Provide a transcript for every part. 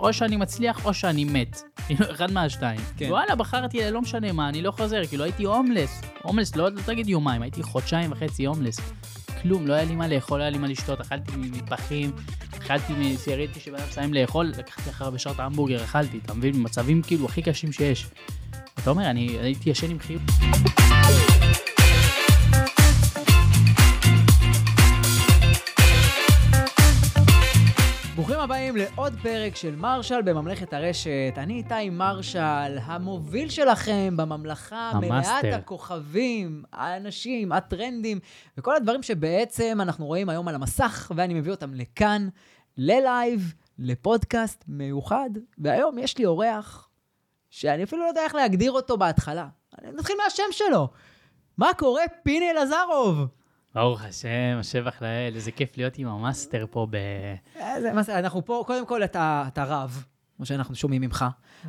או שאני מצליח או שאני מת. אחד מהשתיים. כן. וואלה, בחרתי, לא משנה מה, אני לא חוזר, כאילו הייתי הומלס. הומלס, לא, לא תגיד יומיים, הייתי חודשיים וחצי הומלס. כלום, לא היה לי מה לאכול, לא היה לי מה לשתות, אכלתי ממטבחים, אכלתי מסיריתי שבן אדם מסיים לאכול, לקחתי אחר בשעות ההמבורגר, אכלתי, אתה מבין? במצבים כאילו הכי קשים שיש. אתה אומר, אני הייתי ישן עם חיוך. ברוכים הבאים לעוד פרק של מרשל בממלכת הרשת. אני איתי מרשל, המוביל שלכם בממלכה מלאת ה מאסטר. הכוכבים, האנשים, הטרנדים, וכל הדברים שבעצם אנחנו רואים היום על המסך, ואני מביא אותם לכאן, ללייב, לפודקאסט מיוחד. והיום יש לי אורח שאני אפילו לא יודע איך להגדיר אותו בהתחלה. נתחיל מהשם שלו. מה קורה, פיני אלעזרוב? ברוך השם, השבח לאל, איזה כיף להיות עם המאסטר פה ב... איזה, מה זה, אנחנו פה, קודם כל אתה, אתה רב, כמו שאנחנו שומעים ממך.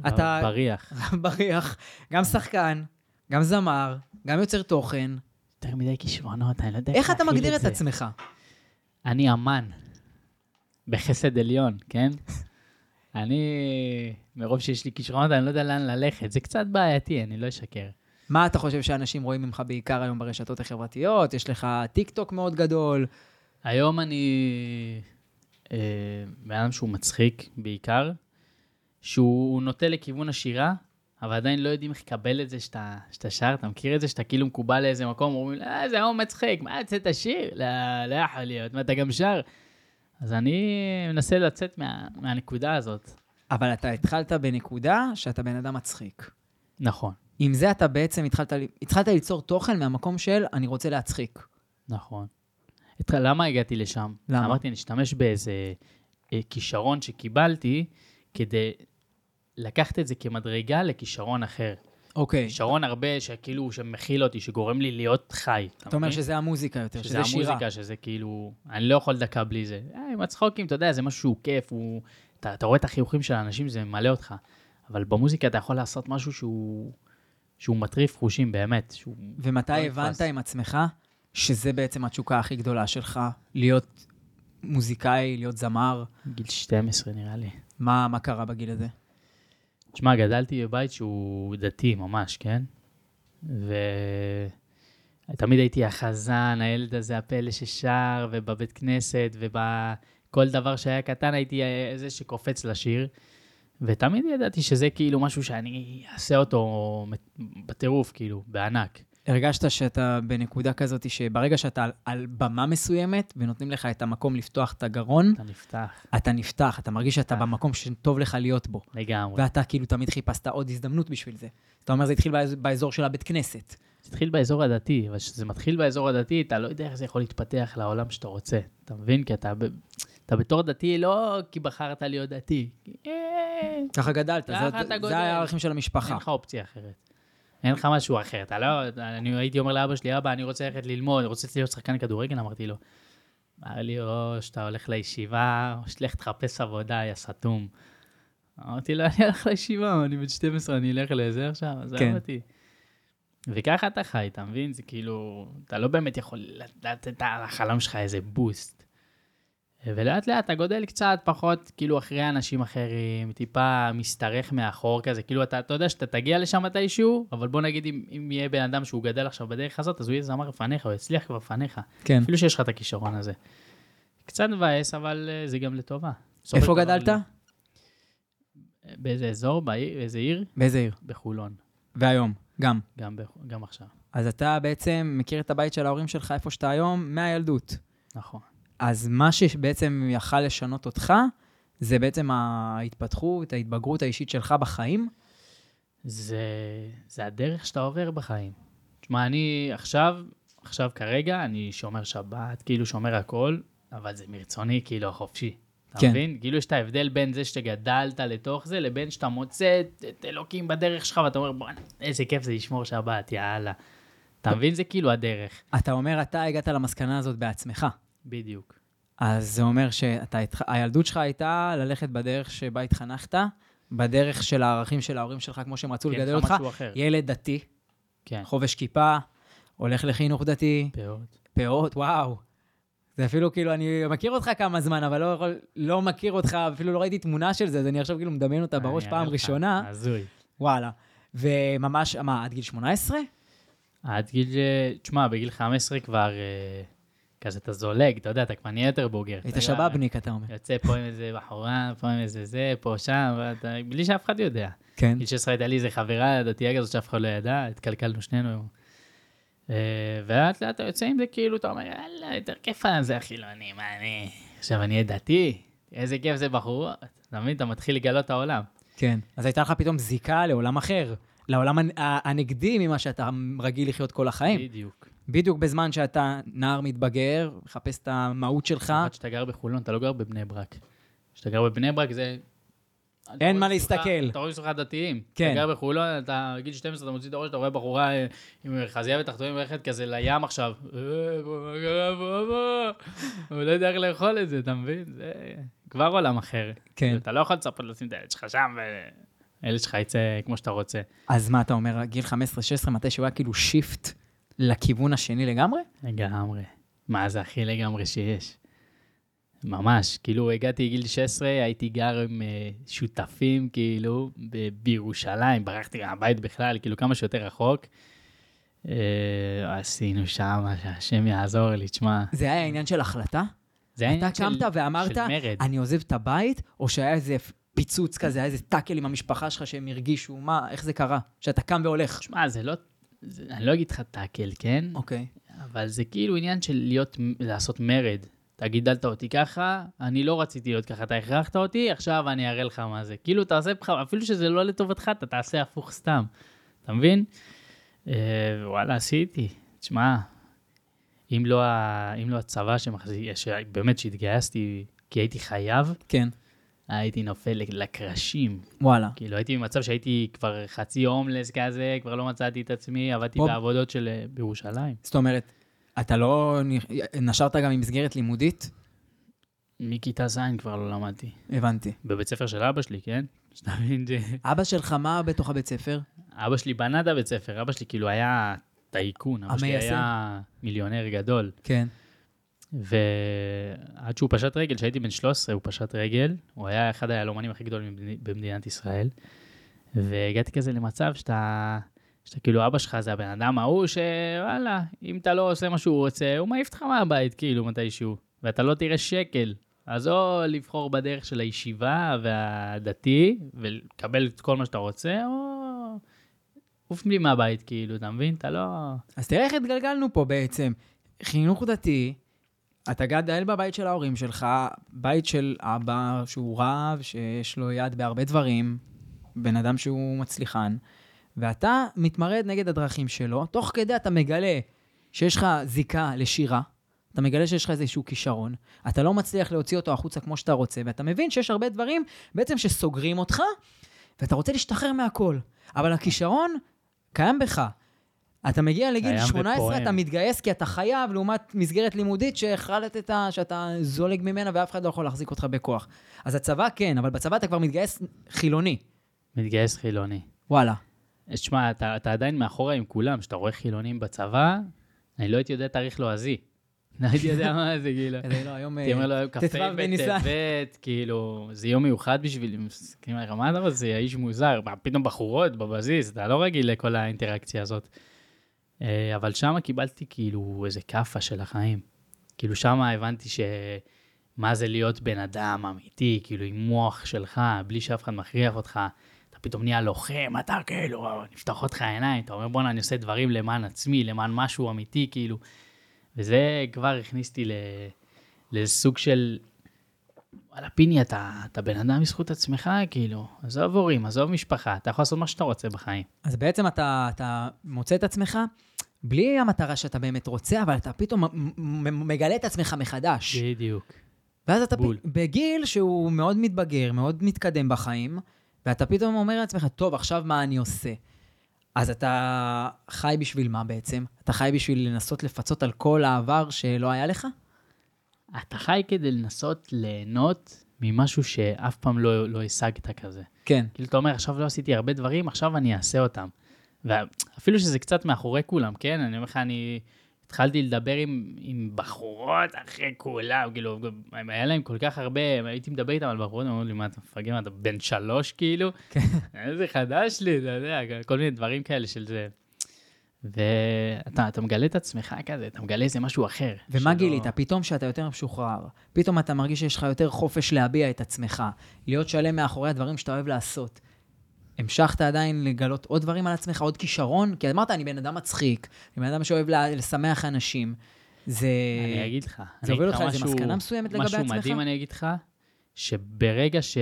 אתה בריח. בריח, גם שחקן, גם זמר, גם יוצר תוכן. יותר מדי כישרונות, אני לא יודע איך אתה מגדיר את. עצמך? אני אמן. בחסד עליון, כן? אני, מרוב שיש לי כישרונות, אני לא יודע לאן ללכת. זה קצת בעייתי, אני לא אשקר. מה אתה חושב שאנשים רואים ממך בעיקר היום ברשתות החברתיות? יש לך טיק טוק מאוד גדול. היום אני אה, בן אדם שהוא מצחיק בעיקר, שהוא נוטה לכיוון השירה, אבל עדיין לא יודעים איך לקבל את זה שאתה, שאתה שר. אתה מכיר את זה שאתה כאילו מקובל לאיזה מקום, אומרים, אה, זה היום מצחיק, מה, יוצאת השיר? לא, לא יכול להיות, מה, אתה גם שר? אז אני מנסה לצאת מה, מהנקודה הזאת. אבל אתה התחלת בנקודה שאתה בן אדם מצחיק. נכון, עם זה אתה בעצם התחלת, התחלת ליצור תוכן מהמקום של אני רוצה להצחיק. נכון. את- למה הגעתי לשם? למה? אמרתי, אני אשתמש באיזה אה, כישרון שקיבלתי, כדי לקחת את זה כמדרגה לכישרון אחר. אוקיי. כישרון הרבה שכאילו, שמכיל אותי, שגורם לי להיות חי. אתה אומר? שזה המוזיקה יותר, שזה שזה שירה. המוזיקה, שזה כאילו, אני לא יכול דקה בלי זה. אה, עם הצחוקים, אתה יודע, זה משהו שהוא כיף, הוא... אתה, אתה רואה את החיוכים של האנשים, זה ממלא אותך. אבל במוזיקה אתה יכול לעשות משהו שהוא, שהוא מטריף חושים, באמת. שהוא ומתי לא הבנת נתפס. עם עצמך שזה בעצם התשוקה הכי גדולה שלך, להיות מוזיקאי, להיות זמר? גיל 12 נראה לי. מה, מה קרה בגיל הזה? תשמע, גדלתי בבית שהוא דתי ממש, כן? ותמיד הייתי החזן, הילד הזה, הפלא ששר, ובבית כנסת, ובכל דבר שהיה קטן הייתי זה שקופץ לשיר. ותמיד ידעתי שזה כאילו משהו שאני אעשה אותו בטירוף, כאילו, בענק. הרגשת שאתה בנקודה כזאת שברגע שאתה על, על במה מסוימת ונותנים לך את המקום לפתוח את הגרון, אתה נפתח אתה נפתח, אתה מרגיש שאתה נפתח. במקום שטוב לך להיות בו. לגמרי. ואתה כאילו תמיד חיפשת עוד הזדמנות בשביל זה. אתה אומר, זה התחיל באזור, באזור של הבית כנסת. זה התחיל באזור הדתי, אבל כשזה מתחיל באזור הדתי, אתה לא יודע איך זה יכול להתפתח לעולם שאתה רוצה. אתה מבין? כי אתה. אתה בתור דתי, לא כי בחרת להיות דתי. אה, ככה גדלת, ככה זה. זה היה הערכים של המשפחה. אין לך אופציה אחרת. אין לך משהו אחר. אתה לא, אני הייתי אומר לאבא שלי, אבא, אני רוצה ללכת ללמוד, אני רוצה להיות שחקן כדורגל, אמרתי לו. אמר לי, או שאתה הולך לישיבה, או שתלך תחפש עבודה, יא סתום. אמרתי לו, אני הולך לישיבה, אני בן 12, אני אלך לזה עכשיו, עזוב כן. אותי. וככה אתה חי, אתה מבין? זה כאילו, אתה לא באמת יכול לתת לחלום שלך איזה בוסט. ולאט לאט אתה גודל קצת פחות, כאילו אחרי אנשים אחרים, טיפה משתרך מאחור כזה, כאילו אתה, אתה יודע שאתה תגיע לשם מתישהו, אבל בוא נגיד אם, אם יהיה בן אדם שהוא גדל עכשיו בדרך הזאת, אז הוא יהיה זמר לפניך, הוא יצליח כבר לפניך, כן. אפילו שיש לך את הכישרון הזה. קצת מבאס, אבל אה, זה גם לטובה. איפה גדלת? באיזה אזור, בעיר, באיזה עיר? באיזה עיר? בחולון, והיום, גם. גם, בח- גם עכשיו. אז אתה בעצם מכיר את הבית של ההורים שלך איפה שאתה היום מהילדות. נכון. אז מה שבעצם יכל לשנות אותך, זה בעצם ההתפתחות, ההתבגרות האישית שלך בחיים. זה, זה הדרך שאתה עובר בחיים. תשמע, אני עכשיו, עכשיו כרגע, אני שומר שבת, כאילו שומר הכל, אבל זה מרצוני, כאילו, החופשי. אתה כן. מבין? כאילו יש את ההבדל בין זה שגדלת לתוך זה, לבין שאתה מוצא את, את אלוקים בדרך שלך, ואתה אומר, בוא'נה, איזה כיף זה לשמור שבת, יאללה. אתה מבין? זה כאילו הדרך. אתה אומר, אתה הגעת למסקנה הזאת בעצמך. בדיוק. אז זה אומר שהילדות שלך הייתה ללכת בדרך שבה התחנכת, בדרך של הערכים של ההורים שלך, כמו שהם רצו אין לגדל אותך. אחר. ילד דתי, כן, חובש כיפה, הולך לחינוך דתי, פאות. פאות, וואו. זה אפילו כאילו, אני מכיר אותך כמה זמן, אבל לא, יכול, לא מכיר אותך, אפילו לא ראיתי תמונה של זה, אז אני עכשיו כאילו מדמיין אותה בראש פעם לך, ראשונה. הזוי. וואלה. וממש, מה, עד גיל 18? עד גיל, ש- תשמע, בגיל 15 כבר אה, כזה אתה זולג, אתה יודע, אתה כבר נהיה יותר בוגר. היית שבאבניק, אתה אומר. יוצא פה עם איזה בחורה, פה עם איזה זה, פה שם, ואתה, בלי שאף אחד יודע. כן. בגיל 16 הייתה לי איזה חברה דתייה כזאת שאף אחד לא ידע, התקלקלנו שנינו. אה, ולאט לאט אתה יוצא עם זה, כאילו, אתה אומר, יאללה, יותר כיף זה החילוני, מה אני... עכשיו אני אהיה דתי? איזה כיף זה בחורות. אתה מבין? אתה מתחיל לגלות את העולם. כן. אז הייתה לך פתאום זיקה לעולם אחר, לעולם הנגדי ממה שאתה רגיל לחיות כל החיים. בדיוק. בדיוק בזמן שאתה נער מתבגר, מחפש את המהות שלך. במיוחד שאתה גר בחולון, אתה לא גר בבני ברק. כשאתה גר בבני ברק זה... אין מה להסתכל. אתה רואה סביבך דתיים. כן. אתה גר בחולון, אתה בגיל 12, אתה מוציא את הראש, אתה רואה בחורה אה, עם חזייה ותחתונים הולכת כזה לים עכשיו. אה. הוא לא יודע איך לאכול את זה, אתה מבין? זה כבר עולם אחר. כן. אתה לא יכול לצפות לשים את הילד שלך שם, והילד שלך יצא כמו שאתה רוצה. אז מה אתה אומר, גיל 15-16, מתי שהוא היה כאילו שיפט לכיוון השני לגמרי? לגמרי. מה זה הכי לגמרי שיש. ממש, כאילו הגעתי גיל 16, הייתי גר עם אה, שותפים, כאילו, ב- בירושלים, ברחתי מהבית בכלל, כאילו כמה שיותר רחוק. אה, עשינו שם, שהשם יעזור לי, תשמע. זה היה עניין של החלטה? זה היה אתה עניין של- קמת ואמרת, של מרד. אני עוזב את הבית, או שהיה איזה פיצוץ כזה, היה איזה טאקל עם המשפחה שלך שהם הרגישו, מה, איך זה קרה? שאתה קם והולך. תשמע, זה לא, זה, אני לא אגיד לך טאקל, כן? אוקיי. אבל זה כאילו עניין של להיות, לעשות מרד. אתה גידלת אותי ככה, אני לא רציתי להיות ככה, אתה הכרחת אותי, עכשיו אני אראה לך מה זה. כאילו, תעשה בך, אפילו שזה לא לטובתך, אתה תעשה הפוך סתם. אתה מבין? אה, וואלה, עשיתי. תשמע, אם לא, אם לא הצבא שמחזיק, באמת שהתגייסתי כי הייתי חייב, כן. הייתי נופל לקרשים. וואלה. כאילו, הייתי במצב שהייתי כבר חצי הומלס כזה, כבר לא מצאתי את עצמי, עבדתי בוא- בעבודות של אה, בירושלים. זאת אומרת, אתה לא נשרת גם ממסגרת לימודית? מכיתה ז' כבר לא למדתי. הבנתי. בבית ספר של אבא שלי, כן? שאתה מבין ש... אבא שלך, מה בתוך הבית ספר? אבא שלי בנה את הבית ספר, אבא שלי כאילו היה טייקון, אבא שלי. היה מיליונר גדול. כן. ועד שהוא פשט רגל, כשהייתי בן 13 הוא פשט רגל, הוא היה אחד היהלומנים הכי גדולים במדינת- ישראל. והגעתי כזה למצב שאתה, שאתה כאילו אבא שלך זה הבן אדם ההוא שוואלה, אם אתה לא עושה מה שהוא רוצה, הוא מעיף אותך מהבית כאילו מתישהו, ואתה לא תראה שקל. אז או לבחור בדרך של הישיבה והדתי, ולקבל את כל מה שאתה רוצה, או עוף לי מהבית כאילו, אתה מבין? אתה לא... אז תראה איך התגלגלנו פה בעצם. חינוך דתי, אתה גדל בבית של ההורים שלך, בית של אבא שהוא רב, שיש לו יד בהרבה דברים, בן אדם שהוא מצליחן, ואתה מתמרד נגד הדרכים שלו, תוך כדי אתה מגלה שיש לך זיקה לשירה, אתה מגלה שיש לך איזשהו כישרון, אתה לא מצליח להוציא אותו החוצה כמו שאתה רוצה, ואתה מבין שיש הרבה דברים בעצם שסוגרים אותך, ואתה רוצה להשתחרר מהכל. אבל הכישרון קיים בך. אתה מגיע לגיל קיים 18, ופועם. אתה מתגייס כי אתה חייב, לעומת מסגרת לימודית שהחלטת שאתה זולג ממנה ואף אחד לא יכול להחזיק אותך בכוח. אז הצבא כן, אבל בצבא אתה כבר מתגייס חילוני. מתגייס חילוני. וואלה. תשמע, אתה, אתה עדיין מאחורה עם כולם, כשאתה רואה חילונים בצבא, אני לא הייתי יודע תאריך לועזי. לא הייתי יודע מה זה, כאילו. כזה, לא, היום... הייתי אומר לו, אה, בניסן. בטבת, כאילו, זה יום מיוחד בשבילי, מסתכלים עליך, מה אתה רוצה, האיש מוזר, פתאום בחורות בבסיס, אתה לא רגיל לכל האינטראקציה הזאת. אה, אבל שם קיבלתי כאילו איזה כאפה של החיים. כאילו שם הבנתי ש... מה זה להיות בן אדם אמיתי, כאילו עם מוח שלך, בלי שאף אחד מכריח אותך. אתה פתאום נהיה לוחם, אתה כאילו, נפתחות לך העיניים, אתה אומר בואנה, אני עושה דברים למען עצמי, למען משהו אמיתי, כאילו. וזה כבר הכניס ל... לסוג של, וואלה, פיני, אתה, אתה בן אדם בזכות עצמך, כאילו. עזוב הורים, עזוב משפחה, אתה יכול לעשות מה שאתה רוצה בחיים. אז בעצם אתה, אתה מוצא את עצמך בלי המטרה שאתה באמת רוצה, אבל אתה פתאום מגלה את עצמך מחדש. בדיוק. ואז אתה בול. פ... בגיל שהוא מאוד מתבגר, מאוד מתקדם בחיים, ואתה פתאום אומר לעצמך, טוב, עכשיו מה אני עושה? אז אתה חי בשביל מה בעצם? אתה חי בשביל לנסות לפצות על כל העבר שלא היה לך? אתה חי כדי לנסות ליהנות ממשהו שאף פעם לא, לא השגת כזה. כן. כאילו, אתה אומר, עכשיו לא עשיתי הרבה דברים, עכשיו אני אעשה אותם. ואפילו שזה קצת מאחורי כולם, כן? אני אומר לך, אני התחלתי לדבר עם, עם בחורות אחרי כולם, כאילו, היה להם כל כך הרבה, הייתי מדבר איתם על בחורות, הם אמרו לי, מה, אתה מפגר, אתה בן שלוש, כאילו? כן. איזה חדש לי, אתה יודע, כל מיני דברים כאלה של זה. ואתה אתה מגלה את עצמך כזה, אתה מגלה איזה משהו אחר. ומה שלא- גילית? פתאום שאתה יותר משוחרר, פתאום אתה מרגיש שיש לך יותר חופש להביע את עצמך, להיות שלם מאחורי הדברים שאתה אוהב לעשות. המשכת עדיין לגלות עוד דברים על עצמך, עוד כישרון? כי אמרת, אני בן אדם מצחיק, אני בן אדם שאוהב לשמח אנשים. זה... אני אגיד לך. זה הוביל אותך משהו- מסקנה מסוימת לגבי משהו עצמך? מדהים אני אגיד לך, שברגע ש...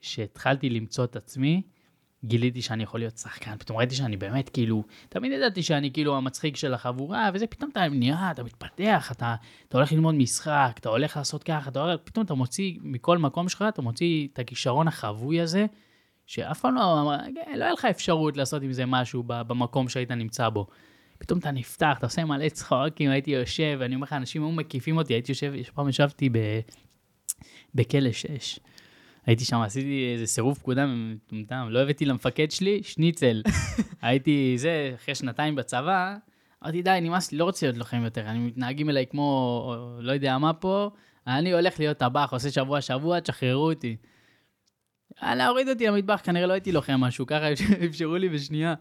שהתחלתי למצוא את עצמי, גיליתי שאני יכול להיות שחקן. פתאום ראיתי שאני באמת כאילו, תמיד ידעתי שאני כאילו המצחיק של החבורה, וזה פתאום אתה נהיה, אתה מתפתח, אתה, אתה הולך ללמוד משחק, אתה הולך לעשות ככה, אתה הולך, פתאום אתה מוציא מכל מקום שלך, אתה מוציא את הכישרון החבוי הזה, שאף פעם לא, לא היה לך אפשרות לעשות עם זה משהו במקום שהיית נמצא בו. פתאום אתה נפתח, אתה עושה מלא צחוקים, הייתי יושב, ואני אומר לך, אנשים היו מקיפים אותי, הייתי יושב, פעם ישבתי ב... בכלא 6. הייתי שם, עשיתי איזה סירוב פקודה מטומטם, לא הבאתי למפקד שלי, שניצל. הייתי, זה, אחרי שנתיים בצבא, אמרתי, די, נמאס לי, לא רוצה להיות לוחם יותר, אני מתנהגים אליי כמו, לא יודע מה פה, אני הולך להיות טבח, עושה שבוע-שבוע, תשחררו אותי. יאללה, הוריד אותי למטבח, כנראה לא הייתי לוחם משהו, ככה אפשרו לי בשנייה.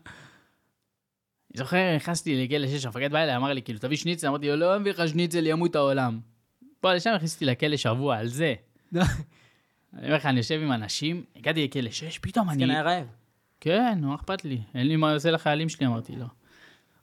אני זוכר, נכנסתי לכלא 6, המפקד בא אליי, אמר לי, כאילו, תביא שניצל, אמרתי לו, לא מביא לך שניצל, ימות העולם. פה לשם הכניסתי לכלא שבוע, על זה. אני אומר לך, אני יושב עם אנשים, הגעתי לכלא 6, פתאום אני... כן, היה רעב. כן, מה אכפת לי? אין לי מה לעשות לחיילים שלי, אמרתי לו.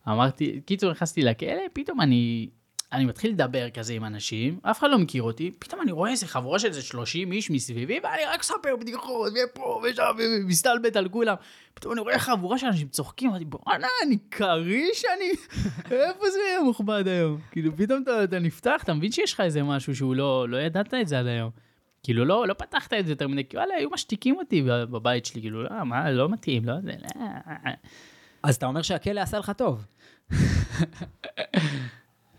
אמרתי, קיצור, נכנסתי לכלא, פתאום אני, אני מתחיל לדבר כזה עם אנשים, אף אחד לא מכיר אותי, פתאום אני רואה איזה חבורה של איזה 30 איש מסביבי, ואני רק מספר בדיחות, ופה ושם, ומסתלבט על כולם. פתאום אני רואה חבורה של אנשים צוחקים, אמרתי, בואנה, אני כריש, אני... איפה זה יהיה מוכבד היום? כאילו, פתאום אתה, אתה נפתח, אתה מבין שיש לך איזה משהו שהוא לא, לא ידעת את זה עד היום. כאילו, לא, לא פתחת את זה יותר מדי, כי וואלה, היו משתיקים אותי בבית שלי, כאילו, לא, מה, לא מתאים, לא, זה, לא. אז אתה אומר שהכלא עשה לך טוב.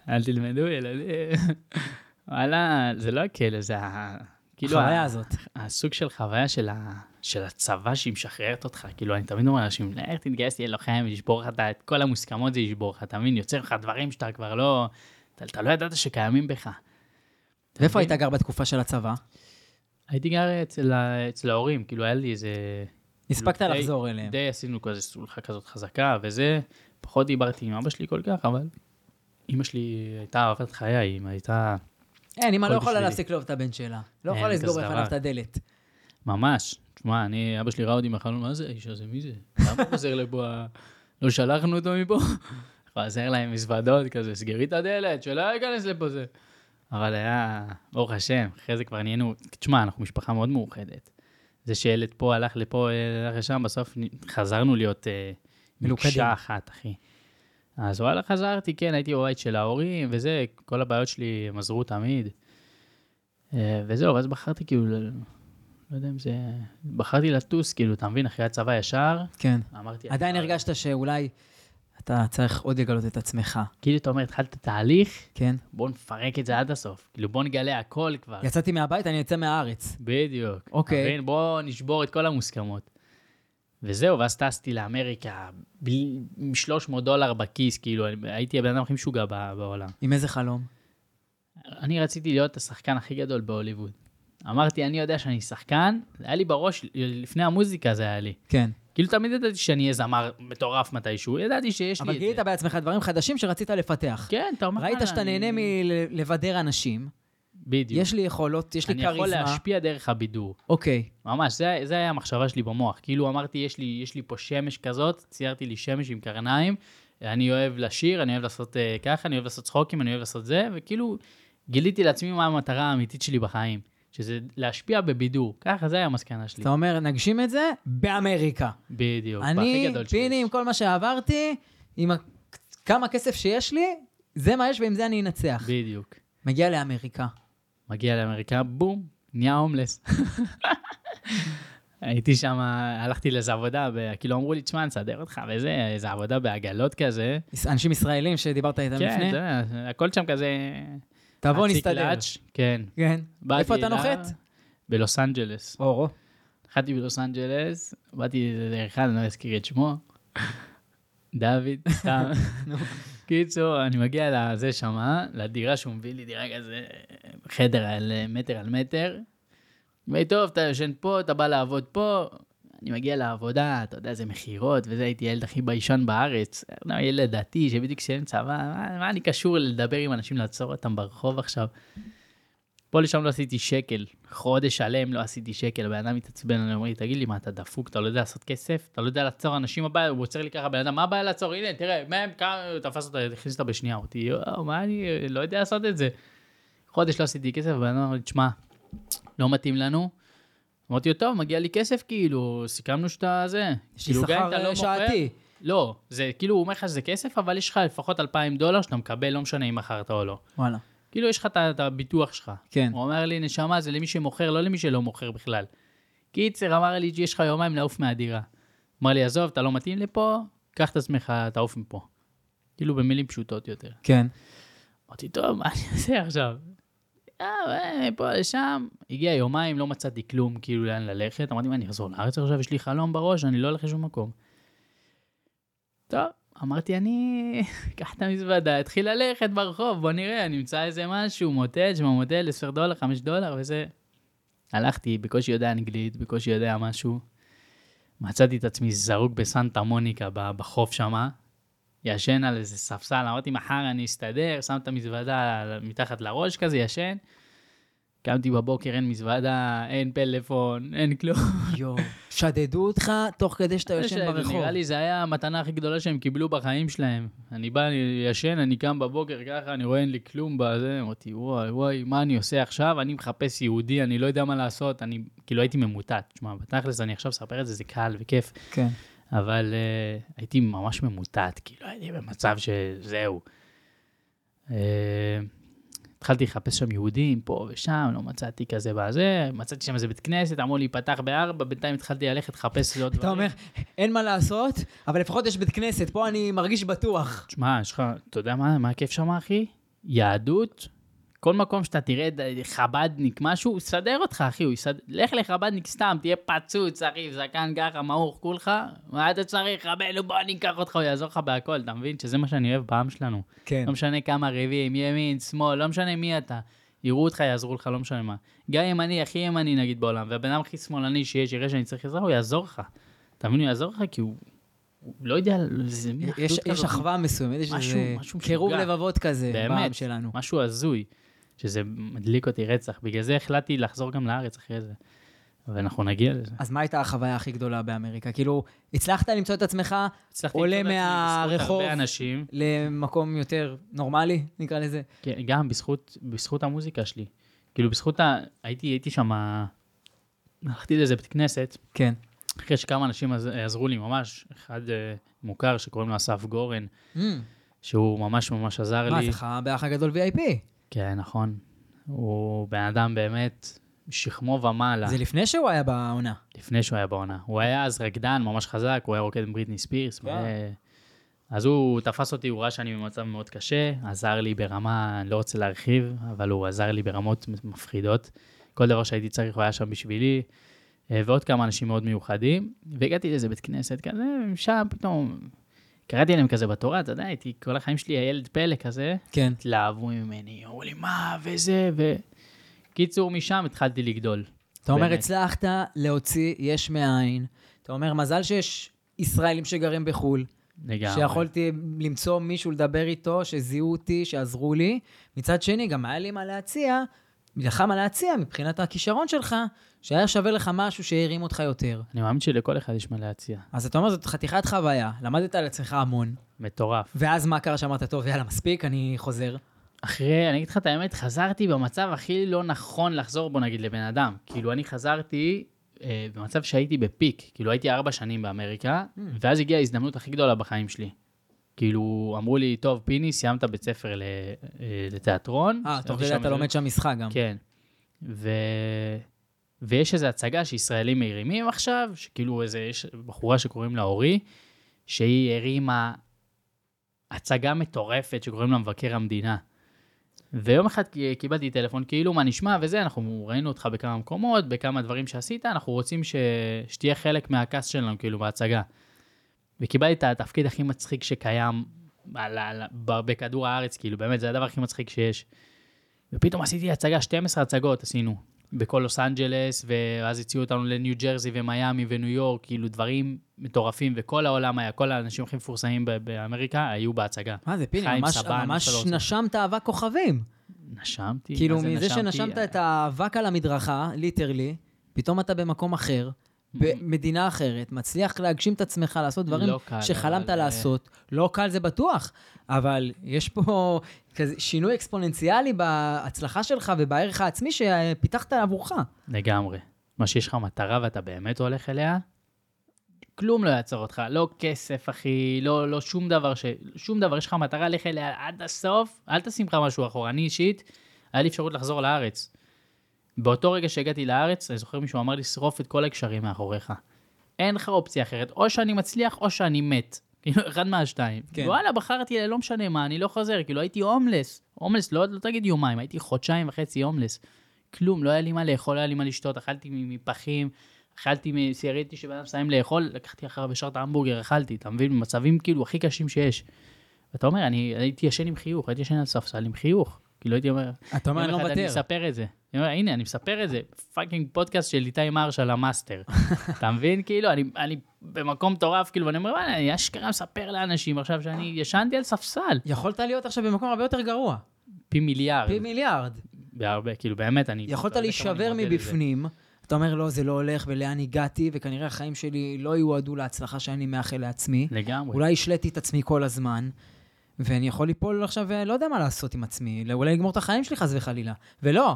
אל תלמדו, ילדים. וואלה, זה לא הכלא, זה ה... כאילו, החוויה הזאת. הסוג של חוויה של, ה... של הצבא שהיא משחררת אותך. כאילו, אני תמיד אומר לאנשים, לך תתגייס, תהיה לוחם, ישבור לך את כל המוסכמות, זה ישבור לך, אתה מבין? יוצר לך דברים שאתה כבר לא... אתה, אתה לא ידעת שקיימים בך. ואיפה? היית גר בתקופה של הצבא? הייתי גר אצל. אצל ההורים, כאילו, היה לי איזה... הספקת די- לחזור אליהם. די עשינו כזה סולחה כזאת חזקה, וזה, פחות דיברתי עם אבא שלי כל כך, אבל אמא שלי הייתה אהבת חיי, היא הייתה אין, אמא לא יכולה. להפסיק לאהוב את הבן שלה. לא יכולה לסגור בפניו. את הדלת. ממש. תשמע, אני, אבא שלי ראה אותי מהחלון, מה זה האיש הזה, מי זה? למה הוא חוזר לפה? לא שלחנו אותו מפה? חוזר להם מזוודות כזה, סגרי את הדלת, שלא ייכנס לפה זה. אבל היה, ברוך השם, אחרי זה כבר נהיינו, תשמע, אנחנו משפחה מאוד מאוחדת. זה שילד פה הלך לפה, אה, הלך לשם, בסוף חזרנו להיות אה, מלוכדים. מקשה אחת, אחי. אז וואלה, חזרתי, כן, הייתי בבית של ההורים, וזה, כל הבעיות שלי, הם עזרו תמיד. אה, וזהו, ואז בחרתי כאילו, לא יודע אם זה... בחרתי לטוס, כאילו, אתה מבין, אחרי הצבא ישר, כן. אמרתי... עדיין "אני- הרגשת שאולי אתה צריך עוד לגלות את עצמך, כאילו, אתה אומר, התחלת תהליך, כן? בוא נפרק את זה עד הסוף. כאילו, בוא נגלה הכל כבר. יצאתי מהבית, אני אצא מהארץ. בדיוק. אוקיי. מבין? בוא נשבור את כל המוסכמות. וזהו, ואז טסתי לאמריקה, בלי- עם 300 דולר בכיס, כאילו, הייתי הבן אדם הכי משוגע בעולם. עם איזה חלום? אני רציתי להיות השחקן הכי גדול בהוליווד. אמרתי, אני יודע שאני שחקן, זה היה לי בראש, לפני המוזיקה זה היה לי. כן. כאילו, תמיד ידעתי שאני אהיה זמר מטורף מתישהו, ידעתי שיש לי אבל את גילית זה. בעצמך דברים חדשים שרצית לפתח. כן, אתה אומר... ראית "וואלה, שאתה אני- נהנה מלבדר אנשים, בדיוק. יש לי יכולות, יש לי אני יכול כריזמה. להשפיע דרך הבידור. אוקיי. ממש, זה, זה היה המחשבה שלי במוח. כאילו אמרתי, יש לי, יש לי פה שמש כזאת, ציירתי לי שמש עם קרניים, אני אוהב לשיר, אני אוהב לעשות uh, ככה, אני אוהב לעשות צחוקים, אני אוהב לעשות זה, וכאילו גיליתי לעצמי מה המטרה האמיתית שלי בחיים, שזה להשפיע בבידור. ככה, זה היה המסקנה שלי. אתה אומר, נגשים את זה באמריקה. בדיוק, בהכי אני, גדול שלי. פיני, עם כל מה שעברתי, עם ה- כמה כסף שיש לי, זה מה יש ועם זה אני אנצח. בדיוק. מגיע לאמריקה. מגיע לאמריקה, בום, נהיה הומלס. הייתי שם, הלכתי לאיזה עבודה, כאילו אמרו לי, תשמע, נסדר אותך וזה, איזה עבודה בעגלות כזה. אנשים ישראלים שדיברת איתם כן, לפני, זה, הכל שם כזה... תבוא נסתדר. כן. כן. איפה אתה נוחת? בלוס אנג'לס. אורו. נחתתי בלוס אנג'לס, באתי לאחד, אני לא אזכיר את שמו, דוד, סתם. קיצור, אני מגיע לזה שמה, לדירה שהוא מביא לי דירה כזה, חדר על מטר על מטר. אומר, טוב, אתה ישן פה, אתה בא לעבוד פה. אני מגיע לעבודה, אתה יודע, זה מכירות, וזה, הייתי הילד הכי ביישן בארץ. לא, ילד דתי, שבדיוק סיים צבא, מה, מה אני קשור לדבר עם אנשים, לעצור אותם ברחוב עכשיו? פה לשם לא עשיתי שקל, חודש שלם לא עשיתי שקל, הבן אדם מתעצבן, אני אומר לי, תגיד לי, מה, אתה דפוק, אתה לא יודע לעשות כסף? אתה לא יודע לעצור אנשים הבעיה? הוא עוצר לי ככה, בן אדם, מה הבעיה לעצור? הנה, תראה, מהם, כמה, תפס אותה, הכניס אותה בשנייה, אותי, יואו, מה אני, לא יודע לעשות את זה. חודש לא עשיתי כסף, הבן אדם אמר לי, תשמע, לא מתאים לנו. אמרתי לו, טוב, מגיע לי כסף, כאילו, סיכמנו שאתה זה. יש לי כאילו, שכר לא מוכר- שעתי. לא, זה כאילו, הוא אומר לך שזה כסף, אבל יש לך לפחות 2,000 דולר שאתה מקבל, לא משנה אם מכרת או לא. וואלה. כאילו, יש לך את הביטוח שלך. כן. הוא אומר לי, נשמה, זה למי שמוכר, לא למי שלא מוכר בכלל. קיצר, אמר לי, יש לך יומיים לעוף מהדירה. אמר לי, עזוב, אתה לא מתאים לפה, קח את עצמך, תעוף מפה. כאילו, במילים פשוטות יותר. כן. אמרתי, טוב, מה אני אעשה עכשיו? אה, אה, פה לשם, הגיע יומיים, לא מצאתי כלום, כאילו לאן ללכת. אמרתי, מה, אני אחזור לארץ עכשיו? יש לי חלום בראש, אני לא הולך לשום מקום. טוב, אמרתי, אני אקח את המזוודה, אתחיל ללכת ברחוב, בוא נראה, אני אמצא איזה משהו, מוטל, שמע מוטל, 10 דולר, 5 דולר, וזה. הלכתי, בקושי יודע אנגלית, בקושי יודע משהו. מצאתי את עצמי זרוק בסנטה מוניקה בחוף שמה, ישן על איזה ספסל, אמרתי, מחר אני אסתדר, שם את המזוודה מתחת לראש כזה, ישן. קמתי בבוקר, אין מזוודה, אין פלאפון, אין כלום. יואו. שדדו אותך תוך כדי שאתה יושן ברחוב. נראה לי זה היה המתנה הכי גדולה שהם קיבלו בחיים שלהם. אני בא, אני ישן, אני קם בבוקר ככה, אני רואה אין לי כלום בזה, אמרתי, וואי, וואי, מה אני עושה עכשיו? אני מחפש יהודי, אני לא יודע מה לעשות, אני, כאילו הייתי ממוטט. תשמע, בתכלס, אני עכשיו אספר את זה, זה קל וכיף, כן. אבל uh, הייתי ממש ממוטט, כאילו, הייתי במצב שזהו. Uh, התחלתי לחפש שם יהודים, פה ושם, לא מצאתי כזה בזה, מצאתי שם איזה בית כנסת, אמרו לי, פתח בארבע, בינתיים התחלתי ללכת לחפש עוד אתה אומר, אין מה לעשות, אבל לפחות יש בית כנסת, פה אני מרגיש בטוח. תשמע, יש לך, אתה יודע מה, מה הכיף שם, אחי? יהדות, כל מקום שאתה תראה חבדניק, משהו, הוא יסדר אותך, אחי, הוא יסדר... לך לחבדניק סתם, תהיה פצוץ, אחי, זקן ככה, מעוך כולך, מה אתה צריך, רבנו, בוא אני אקח אותך, הוא יעזור לך בהכל, אתה מבין? שזה מה שאני אוהב בעם שלנו. כן. לא משנה כמה רביעים, ימין, שמאל, לא משנה מי אתה. יראו אותך, יעזרו לך, לא משנה מה. גם אם אני הכי ימני, נגיד, בעולם, והבן אדם הכי שמאלני שיש, יראה שאני צריך עזרה, הוא יעזור לך. אתה מבין? הוא יעזור לך כי הוא... הוא לא יודע, זה מין אחדות יש, יש כזאת. אחווה מסוימת, יש איזה קירוב. לבבות כזה. בעם שלנו. משהו הזוי, שזה מדליק אותי רצח. בגלל זה החלטתי לחזור גם לארץ אחרי זה. ואנחנו נגיע לזה. אז מה הייתה החוויה הכי גדולה באמריקה? כאילו, הצלחת למצוא את עצמך עולה מהרחוב. אנשים, למקום יותר נורמלי, נקרא לזה? כן, גם בזכות, בזכות המוזיקה שלי. כאילו, בזכות ה... הייתי, הייתי שם... הלכתי לאיזה בית כנסת, כן. אחרי שכמה אנשים עז- עזרו לי ממש, אחד אה, מוכר שקוראים לו אסף גורן, שהוא ממש ממש עזר מה, לי. זכה באח הגדול VIP. כן, נכון. הוא בן אדם באמת, שכמו ומעלה, זה לפני שהוא היה בעונה. לפני שהוא היה בעונה. הוא היה אז רקדן ממש חזק, הוא היה רוקד עם בריטני ספירס. כן. ו... אז הוא תפס אותי, הוא ראה שאני במצב מאוד קשה, עזר לי ברמה, אני לא רוצה להרחיב, אבל הוא עזר לי ברמות מפחידות. כל דבר שהייתי צריך הוא היה שם בשבילי, אה, ועוד כמה אנשים מאוד מיוחדים. והגעתי לאיזה בית כנסת כזה, ושם פתאום קראתי להם כזה בתורה, אתה יודע, הייתי כל החיים שלי הילד פלא כזה, כן. התלהבו ממני, אמרו לי, מה, וזה, ו... קיצור, משם התחלתי לגדול. אתה אומר, באמת. הצלחת להוציא יש מאין. אתה אומר, מזל שיש ישראלים שגרים בחו"ל, לגמרי. שיכולתי למצוא מישהו לדבר איתו, שזיהו אותי, שעזרו לי. מצד שני, גם היה לי מה להציע, לך מה להציע מבחינת הכישרון שלך, שהיה שווה לך משהו שהרים אותך יותר. אני מאמין שלכל אחד יש מה להציע. אז אתה אומר, זאת חתיכת חוויה, למדת על עצמך המון, מטורף. ואז מה קרה שאמרת, טוב, יאללה, מספיק, אני חוזר. אחרי, אני אגיד לך את האמת, חזרתי במצב הכי לא נכון לחזור בו, נגיד, לבן אדם. כאילו, אני חזרתי אה, במצב שהייתי בפיק. כאילו, הייתי ארבע שנים באמריקה, ואז הגיעה ההזדמנות הכי גדולה בחיים שלי. כאילו, אמרו לי, טוב, פיני, סיימת בית ספר אה, לתיאטרון. אה, תוך סיימתי כדי אתה לומד שם משחק גם. כן. ו... ויש איזו הצגה שישראלים מרימים עכשיו, שכאילו איזה, יש בחורה שקוראים לה אורי, שהיא הרימה הצגה מטורפת שקוראים לה מבקר המדינה. ויום אחד קיבלתי טלפון, כאילו, מה נשמע וזה, אנחנו ראינו אותך בכמה מקומות, בכמה דברים שעשית, אנחנו רוצים ש... שתהיה חלק מהקאסט שלנו, כאילו, בהצגה. וקיבלתי את התפקיד הכי מצחיק שקיים על, על, בכדור הארץ, כאילו, באמת, זה הדבר הכי מצחיק שיש. ופתאום עשיתי הצגה, 12 הצגות עשינו, בכל לוס אנג'לס, ואז הציעו אותנו לניו ג'רזי ומיאמי וניו יורק, כאילו דברים מטורפים, וכל העולם היה, כל האנשים הכי מפורסמים באמריקה היו בהצגה. מה זה, פיני, ממש, סבן, ממש רוצה. נשמת אהבה כוכבים. נשמתי, כאילו, מזה נשמתי? שנשמת את האבק על המדרכה, literally, פתאום אתה במקום אחר, במדינה אחרת, מצליח להגשים את עצמך, לעשות דברים לא קל, שחלמת אבל, אה, לעשות. לא קל זה בטוח, אבל יש פה כזה שינוי אקספוננציאלי בהצלחה שלך ובערך העצמי שפיתחת עבורך. לגמרי. מה שיש לך מטרה ואתה באמת הולך אליה, כלום לא יעצור אותך. לא כסף, אחי, לא, לא שום דבר, ש... שום דבר, יש לך מטרה, לך אליה עד הסוף, אל תשים לך משהו אחורה. אני אישית, היה לי אפשרות לחזור לארץ. באותו רגע שהגעתי לארץ, אני זוכר מישהו אמר לי, שרוף את כל הקשרים מאחוריך. אין לך אופציה אחרת, או שאני מצליח או שאני מת. כאילו, אחד מהשתיים. כן. כן. וואלה, בחרתי, לא משנה מה, אני לא חוזר, כאילו הייתי הומלס. הומלס, לא, לא תגיד יומיים, הייתי חודשיים וחצי הומלס. כלום, לא היה לי מה לאכול, לא היה לי מה לשתות, אכלתי מפחים, אכלתי, ראיתי שבן אדם מסיים לאכול, לקחתי אחריו ישר את ההמבורגר, אכלתי, אתה מבין? במצבים כאילו הכי קשים שיש. ואתה אומר, אני הייתי ישן עם חיוך, הייתי ישן על ספסל עם חיוך. כאילו הייתי אומר, אתה אומר, אני לא אחד אני מוותר. מספר את זה. אני אומר, הנה, אני מספר את זה. fucking פודקאסט של איתי מרשה על המאסטר. אתה מבין? כאילו, אני, אני במקום מטורף, כאילו, ואני אומר, וואלה, אני אשכרה מספר לאנשים עכשיו שאני ישנתי על ספסל. יכולת להיות עכשיו במקום הרבה יותר גרוע. פי מיליארד. פי מיליארד. בהרבה, כאילו, באמת, אני... יכולת להישבר מודה לזה. מבפנים. אתה אומר, לא, זה לא הולך, ולאן הגעתי, וכנראה החיים שלי לא יועדו להצלחה שאני מאחל לעצמי. לגמרי. אולי השליתי את עצמי כל הזמן, ואני יכול ליפול עכשיו, אה, לא יודע מה לעשות עם עצמי, אולי לגמור את החיים שלי חס וחלילה. ולא,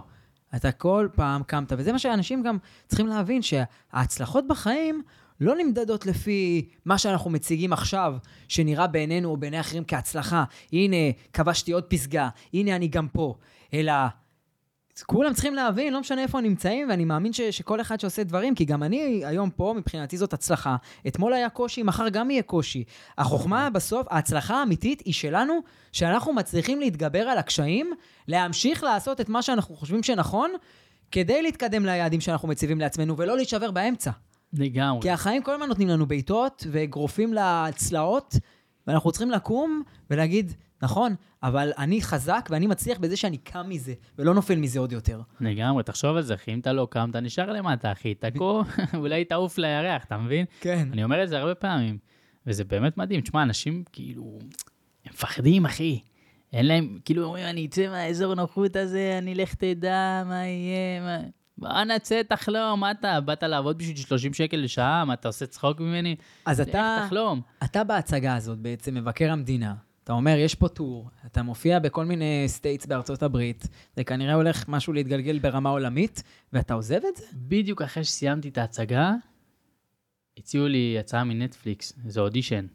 אתה כל פעם קמת, וזה מה שאנשים גם צריכים להבין, שההצלחות בחיים לא נמדדות לפי מה שאנחנו מציגים עכשיו, שנראה בעינינו או בעיני אחרים כהצלחה. הנה, כבשתי עוד פסגה, הנה אני גם פה. אלא כולם צריכים להבין, לא משנה איפה הם נמצאים, ואני מאמין ש, שכל אחד שעושה דברים, כי גם אני היום פה, מבחינתי זאת הצלחה. אתמול היה קושי, מחר גם יהיה קושי. החוכמה בסוף, ההצלחה האמיתית היא שלנו, שאנחנו מצליחים להתגבר על הקשיים, להמשיך לעשות את מה שאנחנו חושבים שנכון, כדי להתקדם ליעדים שאנחנו מציבים לעצמנו, ולא להישבר באמצע. לגמרי. כי החיים כל הזמן נותנים לנו בעיטות ואגרופים לצלעות, ואנחנו צריכים לקום ולהגיד, נכון, אבל אני חזק ואני מצליח בזה שאני קם מזה, ולא נופל מזה עוד יותר. לגמרי, תחשוב על זה, אחי, אם אתה לא קם, אתה נשאר למטה, אחי, תקעו, אולי תעוף לירח, אתה מבין? כן. אני אומר את זה הרבה פעמים, וזה באמת מדהים. תשמע, אנשים כאילו, הם מפחדים, אחי. אין להם, כאילו, אומרים, אני אצא מהאזור נוחות הזה, אני לך תדע מה יהיה, מה... בוא נצא, תחלום, מה אתה? באת לעבוד בשביל 30 שקל לשעה? מה, אתה עושה צחוק ממני? אז אתה, תחלום. אתה בהצגה הזאת בעצם, מבקר המדינה, אתה אומר, יש פה טור, אתה מופיע בכל מיני states בארצות הברית, זה כנראה הולך משהו להתגלגל ברמה עולמית, ואתה עוזב את זה? בדיוק אחרי שסיימתי את ההצגה, הציעו לי הצעה מנטפליקס, איזה אודישן.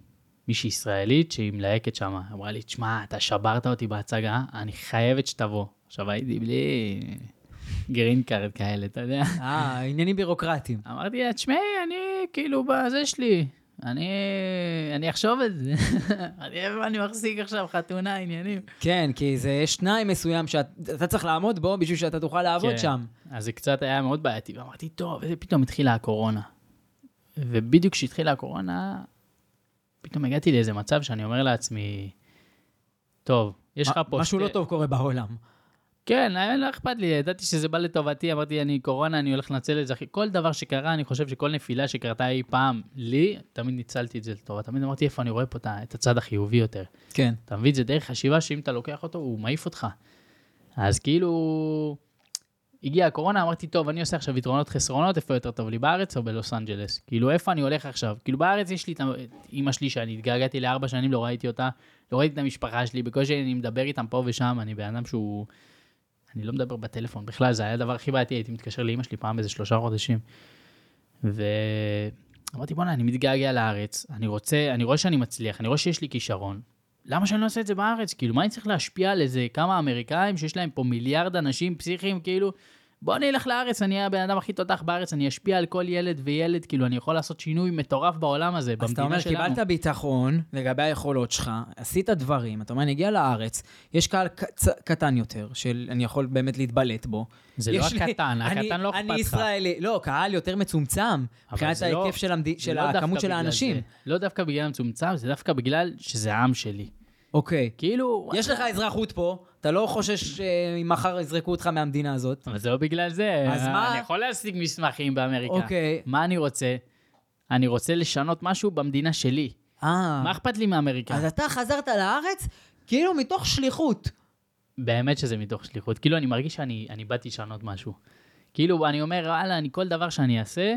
מישהי ישראלית שהיא מלהקת שם, אמרה לי, תשמע, אתה שברת אותי בהצגה, אני חייבת שתבוא. עכשיו הייתי בלי green card כאלה, אתה יודע. אה, עניינים בירוקרטיים. אמרתי לה, תשמעי, אני כאילו בזה שלי, אני, אני אחשוב את זה. אני אני מחזיק עכשיו חתונה, עניינים. כן, כי זה יש תנאי מסוים שאתה צריך לעמוד בו בשביל שאתה תוכל לעבוד כן. שם. אז זה קצת היה מאוד בעייתי, ואמרתי, טוב, ופתאום התחילה הקורונה. ובדיוק כשהתחילה הקורונה, פתאום הגעתי לאיזה מצב שאני אומר לעצמי, טוב, יש לך פה... משהו שתי- לא טוב קורה בעולם. כן, היה- לא אכפת לי, ידעתי שזה בא לטובתי, אמרתי, אני קורונה, אני הולך לנצל את זה. כל דבר שקרה, אני חושב שכל נפילה שקרתה אי פעם לי, תמיד ניצלתי את זה לטובה. תמיד אמרתי, איפה אני רואה פה את הצד החיובי יותר. כן. אתה מבין? זה דרך חשיבה שאם אתה לוקח אותו, הוא מעיף אותך. אז כאילו, הגיעה הקורונה, אמרתי, טוב, אני עושה עכשיו יתרונות חסרונות, איפה יותר טוב לי, בארץ או בלוס אנג'לס? כאילו, איפה אני הולך עכשיו? כאילו, בארץ יש לי את אימא שלי, שאני התגעגעתי לארבע שנים, לא ראיתי אותה, לא ראיתי את המשפחה שלי, בקושי אני מדבר איתם פה ושם, אני בן אדם שהוא... אני לא מדבר בטלפון בכלל, זה היה הדבר הכי בעייתי, הייתי מתקשר לאימא שלי פעם באיזה שלושה חודשים. ואמרתי, בוא'נה, אני מתגעגע לארץ, אני רוצה, אני רואה שאני מצליח, אני רואה שיש לי כישרון. למה שאני לא אעשה את זה בארץ? כאילו, מה אני צריך להשפיע על איזה כמה אמריקאים שיש להם פה מיליארד אנשים פסיכיים, כאילו, בוא נלך לארץ, אני אהיה הבן אדם הכי תותח בארץ, אני אשפיע על כל ילד וילד, כאילו, אני יכול לעשות שינוי מטורף בעולם הזה, אז אתה אומר, במדינה שלנו. קיבלת ביטחון לגבי היכולות שלך, עשית דברים, אתה אומר, אני אגיע לארץ, יש קהל. קטן יותר, של אני יכול באמת להתבלט בו. זה לא הקטן, אני- הקטן לא אכפת אני לך. ישראלי, לא, קהל יותר מצומצם, מבחינת לא- ההיקף של, לא הכמות של האנשים. לא דווקא בגלל המצומצם, זה דווקא בגלל שזה העם שלי. אוקיי. כאילו... יש לך אזרחות פה, אתה לא חושש שאם מחר יזרקו אותך מהמדינה הזאת. אבל זה לא בגלל זה. אז מה- אני יכול להשיג מסמכים באמריקה. אוקיי. מה אני רוצה? אני רוצה לשנות משהו במדינה שלי. אה, מה אכפת לי מאמריקה? אז אתה חזרת לארץ כאילו מתוך שליחות. באמת שזה מתוך שליחות. כאילו, אני מרגיש שאני אני באתי לשנות משהו. כאילו, אני אומר, וואלה, אני כל דבר שאני אעשה,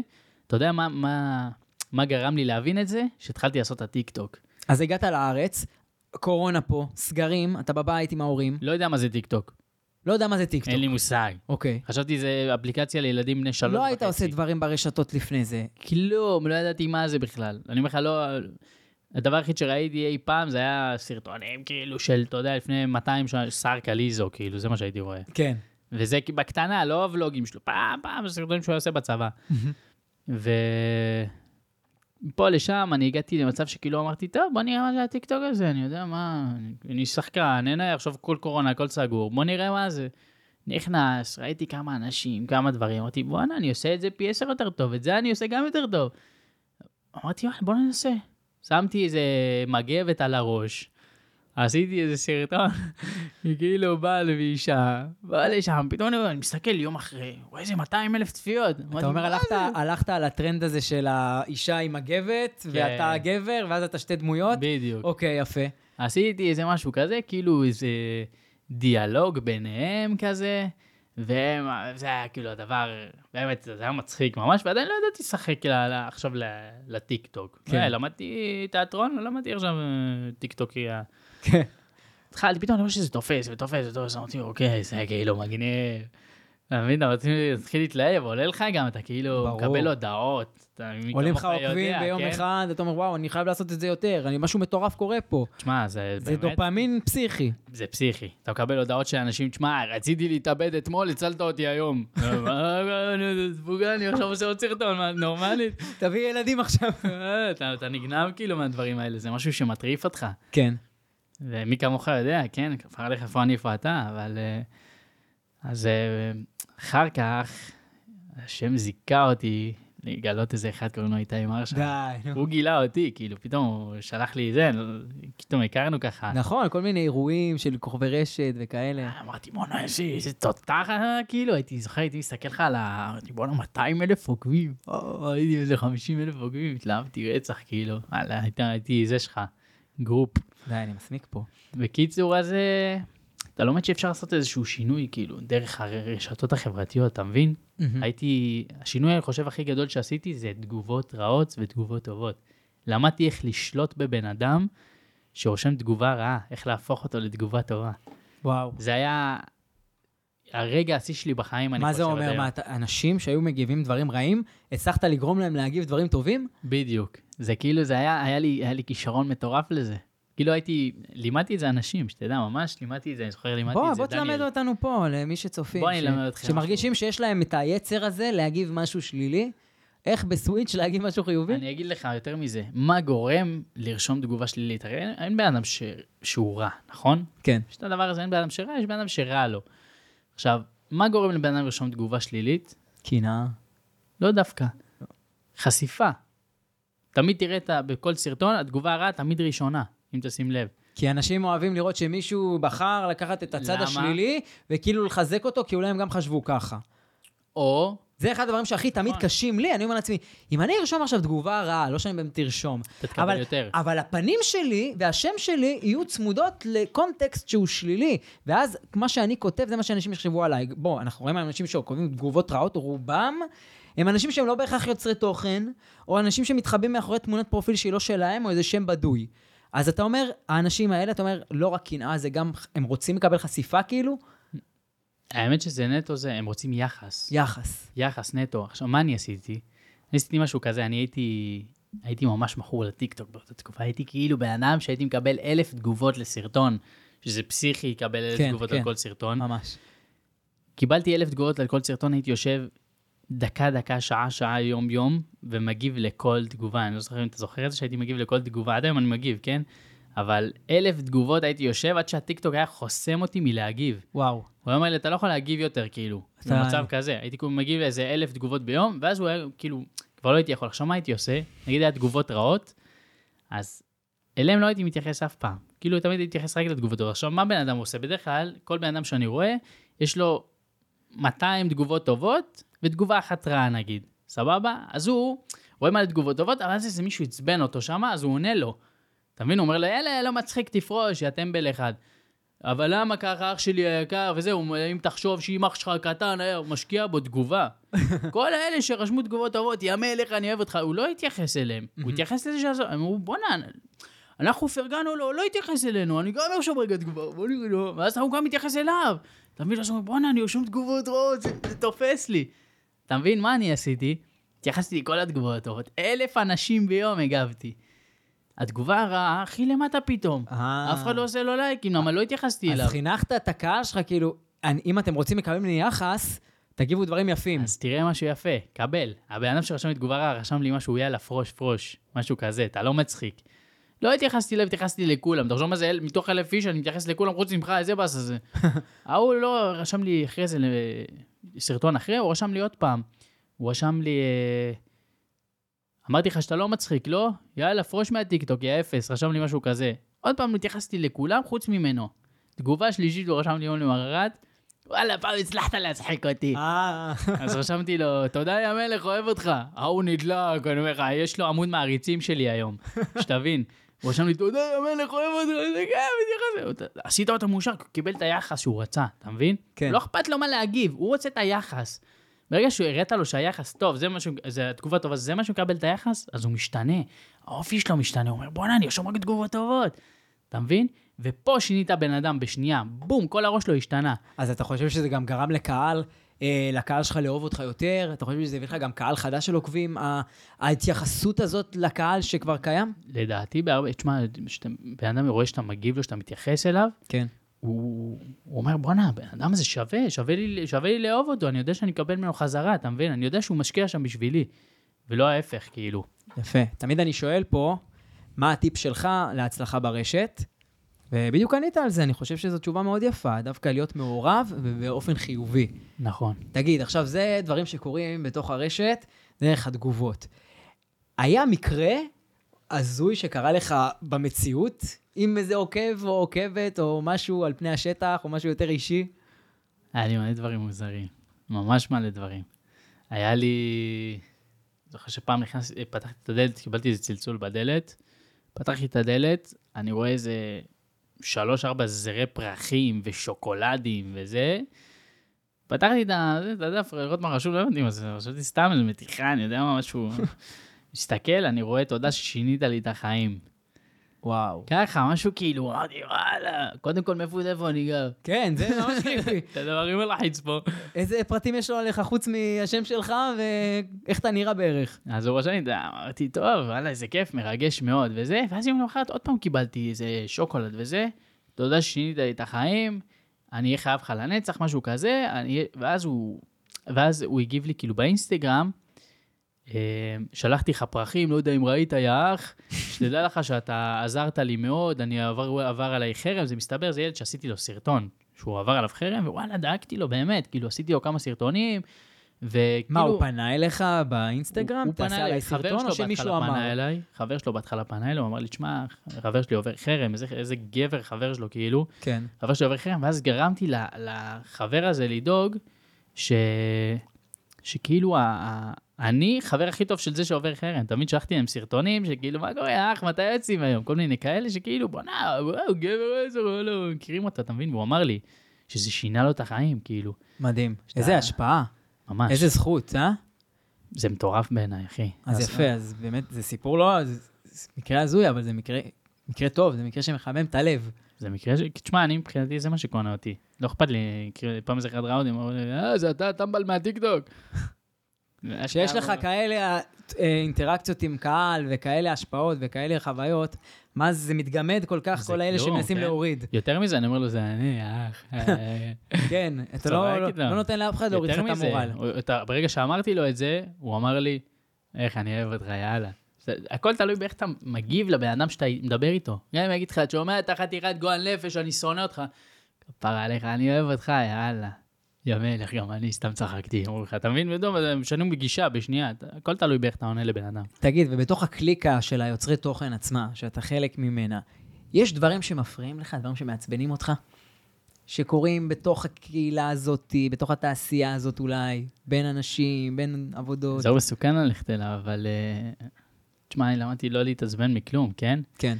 אתה יודע מה, מה, מה גרם לי להבין את זה? שהתחלתי לעשות את הטיק טוק. אז הגעת לארץ, קורונה פה, סגרים, אתה בבית עם ההורים, לא יודע מה זה טיק טוק. לא יודע מה זה טיקטוק. אין לי מושג. אוקיי. חשבתי זה אפליקציה לילדים בני שלוש לא וחצי. היית עושה דברים ברשתות לפני זה. כלום, לא ידעתי מה זה בכלל. אני אומר לך, לא... הדבר היחיד שראיתי אי פעם זה היה סרטונים כאילו של, אתה יודע, לפני 200 שנה, שר קליזו, כאילו, זה מה שהייתי רואה. כן. וזה בקטנה, לא הוולוגים שלו, פעם, פעם, סרטונים שהוא עושה בצבא. ו... מפה לשם אני הגעתי למצב שכאילו אמרתי, טוב, בוא נראה מה זה הטיקטוק הזה, אני יודע מה, אני- שחקן, אין עכשיו כל קורונה, הכל סגור, בוא נראה מה זה. נכנס, ראיתי כמה אנשים, כמה דברים, אמרתי, בואנה, אני עושה את זה פי עשר יותר טוב, את זה אני עושה גם יותר טוב. אמרתי, בוא ננסה. שמתי איזה מגבת על הראש, עשיתי איזה סרטון, כאילו בעל ואישה, בא לשם, פתאום אני רואה, אני מסתכל יום אחרי, רואה איזה 200 אלף צפיות. אתה אומר, "מה הלכת, זה?" הלכת על הטרנד הזה של האישה עם הגבת, ואתה הגבר, ואז אתה שתי דמויות? בדיוק. אוקיי, יפה. עשיתי איזה משהו כזה, כאילו איזה דיאלוג ביניהם כזה, והם, זה היה כאילו הדבר, באמת, זה היה מצחיק ממש, ועדיין לא ידעתי לשחק עכשיו ל- לטיק טוק. כן. אה, למדתי תיאטרון, לא למדתי עכשיו אה, טיק טוקיה. כן. התחלתי, פתאום אני רואה שזה תופס ותופס ותופס, אמרתי, אוקיי, זה כאילו מגניב. אתה מבין, אתה להתחיל להתלהב, עולה לך גם, אתה כאילו. מקבל הודעות. עולים לך עוקבים יודע, ביום כן? אחד, אתה אומר, וואו, אני חייב לעשות את זה יותר, משהו מטורף קורה פה. תשמע, זה זה באמת... דופמין פסיכי. זה פסיכי. אתה מקבל הודעות של אנשים, תשמע, רציתי להתאבד אתמול, הצלת אותי היום. מה, אני עכשיו עושה עוד סרטון, נורמלית? תביא ילדים עכשיו. אה, אתה נגנב כאילו מהדברים האלה, זה משהו שמטריף אותך. כן. ומי כמוך יודע, כן, כפר עליך איפה אני איפה אתה, אבל... אה, אז אה, אחר כך, השם זיכה אותי לגלות איזה אחד קוראים לו איתי מרשה. די, נו. הוא גילה אותי, כאילו, פתאום הוא שלח לי זה, פתאום הכרנו ככה. נכון, כל מיני אירועים של כוכבי רשת וכאלה. אמרתי, בואנה, איזה תותח, אה, כאילו, הייתי זוכר, הייתי מסתכל לך על ה... אמרתי, בואנה, 200 אלף עוקבים. הייתי איזה 50 אלף עוקבים, התלהבתי רצח, כאילו. הייתי זה שלך, גרופי. די, אני מסמיק פה. בקיצור, אז אה, אתה לומד שאפשר לעשות איזשהו שינוי, כאילו, דרך הרשתות החברתיות, אתה מבין? הייתי, השינוי, אני חושב, הכי גדול שעשיתי זה תגובות רעות ותגובות טובות. למדתי איך לשלוט בבן אדם שרושם תגובה רעה, איך להפוך אותו לתגובה טובה. וואו. זה היה הרגע השיא שלי בחיים, אני מה חושב. זה עד אומר? מה, אתה- אנשים שהיו מגיבים דברים רעים, הצלחת לגרום להם להגיב דברים טובים? בדיוק. זה כאילו, זה היה, היה לי, היה לי כישרון מטורף לזה. כאילו הייתי, לימדתי את זה אנשים, שתדע, ממש לימדתי את זה, אני זוכר, לימדתי בוא, את זה, בוא תלמד אותנו פה, למי שצופים. בוא אני ש- אלמד אתכם שמרגישים שיש להם את היצר הזה להגיב משהו שלילי, איך בסוויץ' להגיב משהו חיובי? אני אגיד לך יותר מזה, מה גורם לרשום תגובה שלילית? הרי אין, אין בן אדם ש... שהוא רע, נכון? כן. יש את הדבר הזה, אין בן אדם שרע, יש בן אדם שרע לו. עכשיו, מה גורם לבן אדם לרשום תגובה שלילית? קנאה. לא דווקא. חשיפה. תמיד תראה. בכל סרטון, התגובה הרעה תמיד ראשונה, אם תשים לב. כי אנשים אוהבים לראות שמישהו בחר לקחת את הצד למה? השלילי, וכאילו לחזק אותו, כי אולי הם גם חשבו ככה. או, זה אחד הדברים שהכי תמיד נכון. קשים לי, אני אומר לעצמי, אם אני ארשום עכשיו תגובה רעה, לא שאני באמת ארשום, אתה תקבל אבל, יותר. אבל הפנים שלי והשם שלי יהיו צמודות לקונטקסט שהוא שלילי, ואז מה שאני כותב זה מה שאנשים יחשבו עליי. בוא, אנחנו רואים אנשים שכותבים תגובות רעות, רובם הם אנשים שהם לא בהכרח יוצרי תוכן, או אנשים שמתחבאים מאחורי תמונת פרופיל שהיא לא שלהם, או איזה שם בדוי. אז אתה אומר, האנשים האלה, אתה אומר, לא רק קנאה, זה גם, הם רוצים לקבל חשיפה כאילו? האמת שזה נטו זה, הם רוצים יחס. יחס. יחס נטו. עכשיו, מה אני עשיתי? אני עשיתי משהו כזה, אני הייתי, הייתי ממש מכור לטיקטוק באותה תקופה. הייתי כאילו בן אדם שהייתי מקבל אלף תגובות לסרטון, שזה פסיכי לקבל אלף כן, תגובות כן. על כל סרטון. ממש. קיבלתי אלף תגובות על כל סרטון, הייתי יושב דקה, דקה, שעה, שעה, יום, יום, ומגיב לכל תגובה. אני לא זוכר אם אתה זוכר את זה שהייתי מגיב לכל תגובה, עד היום אני מגיב, כן? אבל אלף תגובות הייתי יושב עד שהטיקטוק היה חוסם אותי מלהגיב. וואו. הוא היה אומר לי, אתה לא יכול להגיב יותר, כאילו, אתה- במצב כזה. הייתי כאילו מגיב לאיזה אלף תגובות ביום, ואז הוא היה, כאילו, כבר לא הייתי יכול. עכשיו, מה הייתי עושה? נגיד היה תגובות רעות, אז אליהם לא הייתי מתייחס אף פעם. כאילו, תמיד הייתי מתייחס רק לתגובות. עכשיו, מה בן אדם עושה? בדרך כלל, כל בן אדם שאני רואה, יש לו 200 תגובות טובות, ותגובה אחת רעה, נגיד. סבבה? אז הוא רואה מלא תגובות טובות, אבל אז איזה מישהו עצבן אותו שם, אז הוא עונה לו. אתה מבין? הוא אומר לו, אלה, לא מצחיק, תפרוש, יא טמבל אחד. אבל למה ככה, אח שלי היקר, וזהו, אם תחשוב שאם אח שלך הקטן היה משקיע בו תגובה. כל האלה שרשמו תגובות טובות, יא מלך, אני אוהב אותך, הוא לא התייחס אליהם. הוא התייחס לזה שעזוב, הם אמרו, בואנה, אנחנו פרגנו לו, לא התייחס אלינו, אני גם ארשום רגע תגובה, בוא נראה לו, ואז הוא גם מתייחס אליו. אתה מבין? אז הוא אומר, בואנה, אני רושם תגובות רעות, זה זה תופס לי. אתה מבין מה אני עשיתי? התייחסתי לכל התגובות הטובות. אלף אנשים ביום הגבתי. התגובה הרעה, הכי למטה פתאום. אה. אף אחד לא עושה לו לייקים, למה לא התייחסתי אליו. אז חינכת את הקהל שלך, כאילו, אם אתם רוצים לקבל ממני יחס, תגיבו דברים יפים. אז תראה משהו יפה, קבל. הבן אדם שרשם לי תגובה רעה, רשם לי משהו, יאללה, פרוש, פרוש, משהו כזה, אתה לא מצחיק. לא התייחסתי אליו, התייחסתי לכולם. תחשוב מה זה, מתוך אלף איש אני מתייחס לכולם, חוץ ממך, איזה באסה זה. ההוא לא, רשם לי אחרי זה, סרטון אחרי, הוא רשם לי עוד פעם. הוא רשם לי, אה, אמרתי לך שאתה לא מצחיק, לא? יאללה, פרוש מהטיקטוק, יא אפס, רשם לי משהו כזה. עוד פעם התייחסתי לכולם, חוץ ממנו. תגובה שלישית, הוא רשם לי יום למחרת, וואלה, פעם הצלחת להצחיק אותי. אה, אז רשמתי לו, תודה יא מלך, אוהב אותך. ההוא נדלק, אני אומר לך, יש לו עמוד מעריצים שלי היום, שתבין. הוא רשם לי, תודה יא מלך, אוהב אותך. עשית אותו מאושר, קיבל את היחס שהוא רצה, אתה מבין? כן. לא אכפת לו מה להגיב, הוא רוצה את היחס. ברגע שהוא הראת לו שהיחס טוב, זה משהו, זה תגובה טובה, זה מה שהוא מקבל את היחס, אז הוא משתנה. האופי שלו משתנה, הוא אומר, בואנה, אני ארשום רק תגובות טובות. אתה מבין? ופה שינית בן אדם בשנייה, בום, כל הראש שלו השתנה. אז אתה חושב שזה גם גרם לקהל, לקהל שלך לאהוב אותך יותר? אתה חושב שזה הביא לך גם קהל חדש של עוקבים? ההתייחסות הזאת לקהל שכבר קיים? לדעתי, בהרבה, תשמע, כשאתה- בן אדם רואה שאתה מגיב לו, שאתה מתייחס אליו, כן. הוא, הוא אומר, בואנה, הבן אדם הזה שווה, שווה לי, שווה לי לאהוב אותו, אני יודע שאני אקבל ממנו חזרה, אתה מבין? אני יודע שהוא משקיע שם בשבילי, ולא ההפך, כאילו. יפה. תמיד אני שואל פה, מה הטיפ שלך להצלחה ברשת? ובדיוק ענית על זה, אני חושב שזו תשובה מאוד יפה, דווקא להיות מעורב ובאופן חיובי. נכון. תגיד, עכשיו זה דברים שקורים בתוך הרשת דרך התגובות. היה מקרה הזוי שקרה לך במציאות, עם איזה עוקב או עוקבת או משהו על פני השטח או משהו יותר אישי? היה לי מלא דברים מוזרים, ממש מלא דברים. היה לי... זוכר שפעם נכנסתי, פתחתי את הדלת, קיבלתי איזה צלצול בדלת, פתחתי את הדלת, אני רואה איזה שלוש-ארבע זרי פרחים ושוקולדים וזה. פתחתי את הדף, לראות מה רשום, לא הבנתי מה זה, חשבתי סתם איזה מתיחה, אני יודע מה משהו. מסתכל, אני רואה, תודה ששינית לי את החיים. וואו. ככה, משהו כאילו, אמרתי, וואלה, קודם כל, מאיפה איפה אני גר? כן, זה ממש כיפי. את הדברים מלחיץ פה. איזה פרטים יש לו עליך חוץ מהשם שלך ואיך אתה נראה בערך? אז הוא רשם לי, אמרתי, טוב, וואלה, איזה כיף, מרגש מאוד, וזה, ואז יום למחרת עוד פעם קיבלתי איזה שוקולד וזה, תודה ששינית לי את החיים, אני אהיה חייב לך לנצח, משהו כזה, אני... ואז הוא, ואז הוא הגיב לי כאילו באינסטגרם, שלחתי לך פרחים, לא יודע אם ראית, יא אח, שתדע לך שאתה עזרת לי מאוד, אני עבר, עבר עליי חרם, זה מסתבר, זה ילד שעשיתי לו סרטון, שהוא עבר עליו חרם, ווואלה, דאגתי לו באמת, כאילו עשיתי לו כמה סרטונים, וכאילו... מה, הוא פנה אליך באינסטגרם? הוא- הוא פנה אליי, חבר שלו בהתחלה אמר? פנה אליי, חבר שלו בהתחלה פנה אליי, הוא אמר לי, תשמע, חבר שלי עובר חרם, איזה, איזה גבר חבר שלו, כאילו, כן. חבר שלי עובר חרם, ואז גרמתי לחבר הזה לדאוג, ש... שכאילו, ה... אני חבר הכי טוב של זה שעובר חרם, תמיד שלחתי להם סרטונים, שכאילו, מה קורה, אח, מתי יוצאים היום? כל מיני כאלה שכאילו, בואנה, וואו, גבר איזה, וואלה, מכירים אותו, אתה מבין? והוא אמר לי, שזה שינה לו את החיים, כאילו, מדהים. איזה השפעה. ממש. איזה זכות, אה? זה מטורף בעיניי, אחי. אז יפה, אז באמת, זה סיפור לא, זה זה מקרה הזוי, אבל זה מקרה, מקרה טוב, זה מקרה שמחמם את הלב. זה מקרה ש... תשמע, אני מבחינתי זה מה שקונה אותי. לא אכפת לי, פעם איזה אחד ראה אותי, אמר לי, אה, זה אתה, טמבל מהטיקטוק. שיש לך כאלה אה, אינטראקציות עם קהל, וכאלה השפעות, וכאלה חוויות, מה זה מתגמד כל כך, כל האלה שמנסים כן. להוריד. יותר מזה, אני אומר לו, זה אני, אח. אה, כן, אתה לא- לא. לא נותן לאף אחד להוריד לך את המורל. ברגע שאמרתי לו את זה, הוא אמר לי, איך אני אוהב אותך, יאללה. הכל תלוי באיך אתה מגיב לבן אדם שאתה מדבר איתו. גם אם יגיד לך, אתה שומע, אתה חתיכת גועל נפש, אני שונא אותך. כפרה עליך, אני אוהב אותך, יאללה. יא מלך, גם אני סתם צחקתי. אומרים לך, אתה מבין? ודום, הם משנים בגישה בשנייה. הכל תלוי באיך אתה עונה לבן אדם. תגיד, ובתוך הקליקה של היוצרי תוכן עצמה, שאתה חלק ממנה, יש דברים שמפריעים לך, דברים שמעצבנים אותך? שקורים בתוך הקהילה הזאת, בתוך התעשייה הזאת אולי, בין אנשים, בין עבודות. זהו מסוכן ללכת אליו, אבל... אה, תשמע, אני למדתי לא להתעצבן מכלום, כן? כן.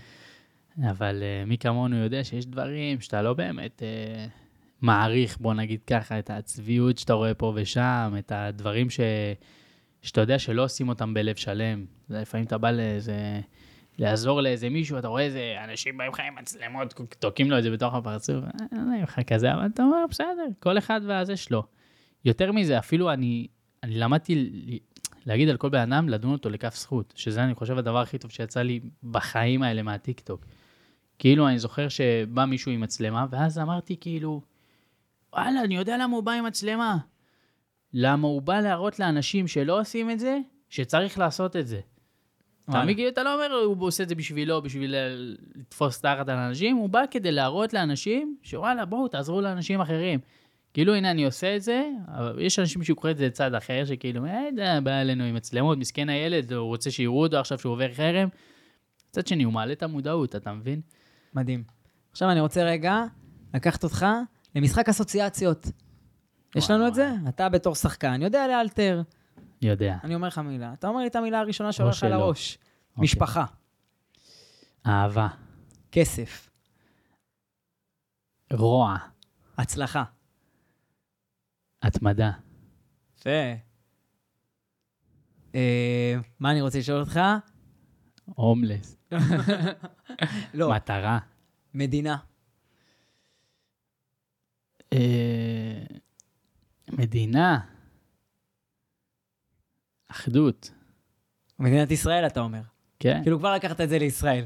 אבל uh, מי כמונו יודע שיש דברים שאתה לא באמת uh, מעריך, בוא נגיד ככה, את הצביעות שאתה רואה פה ושם, את הדברים ש... שאתה יודע שלא עושים אותם בלב שלם. לפעמים אתה בא לאיזה... לעזור לאיזה מישהו, אתה רואה איזה אנשים באים לך עם מצלמות, תוקעים לו את זה בתוך הפרצוף, נעים לך כזה, אבל אתה אומר, בסדר, כל אחד והזה שלו. יותר מזה, אפילו אני, אני למדתי להגיד על כל בן אדם, לדון אותו לכף זכות, שזה אני חושב הדבר הכי טוב שיצא לי בחיים האלה מהטיקטוק. כאילו, אני זוכר שבא מישהו עם מצלמה, ואז אמרתי כאילו, וואלה, אני יודע למה הוא בא עם מצלמה. למה הוא בא להראות לאנשים שלא עושים את זה, שצריך לעשות את זה. אתה? כאילו, אתה לא אומר, הוא עושה את זה בשבילו, בשביל לתפוס תחת על אנשים, הוא בא כדי להראות לאנשים, שוואלה, בואו, תעזרו לאנשים אחרים. כאילו, הנה, אני עושה את זה, אבל יש אנשים שקוראים את זה לצד אחר, שכאילו, אה, בא אלינו עם מצלמות, מסכן הילד, הוא רוצה שיראו אותו עכשיו שהוא עובר חרם. מצד שני, הוא מעלה את המודעות, אתה מבין? מדהים. עכשיו אני רוצה רגע לקחת אותך למשחק אסוציאציות. יש לנו את זה? אתה בתור שחקן, יודע לאלתר. יודע. אני אומר לך מילה. אתה אומר לי את המילה הראשונה שעולה לך שלא. לראש. אוקיי. משפחה, אהבה, כסף, רוע, הצלחה. התמדה, יפה. אה, מה אני רוצה לשאול אותך? הומלס, לא, מטרה. מדינה. אה, מדינה, אחדות, מדינת ישראל, אתה אומר. כן, כאילו כבר לקחת את זה לישראל.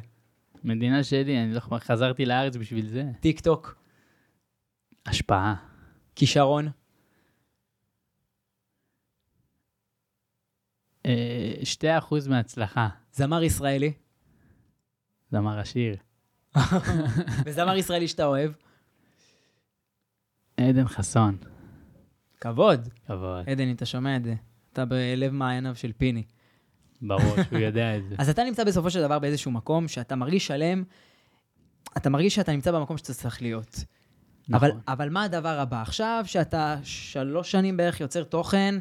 מדינה שלי, אני לא חזרתי לארץ בשביל זה. טיק טוק, השפעה, כישרון, אה, שתי אחוז מהצלחה, זמר ישראלי. זמר השיר. וזמר ישראלי שאתה אוהב. עדן חסון, כבוד. כבוד, עדן, אם אתה שומע את זה, אתה בלב מעייניו של פיני. בראש, הוא יודע את זה. אז אתה נמצא בסופו של דבר באיזשהו מקום שאתה מרגיש שלם, אתה מרגיש שאתה נמצא במקום שאתה צריך להיות. אבל, נכון. אבל מה הדבר הבא? עכשיו שאתה שלוש שנים בערך יוצר תוכן,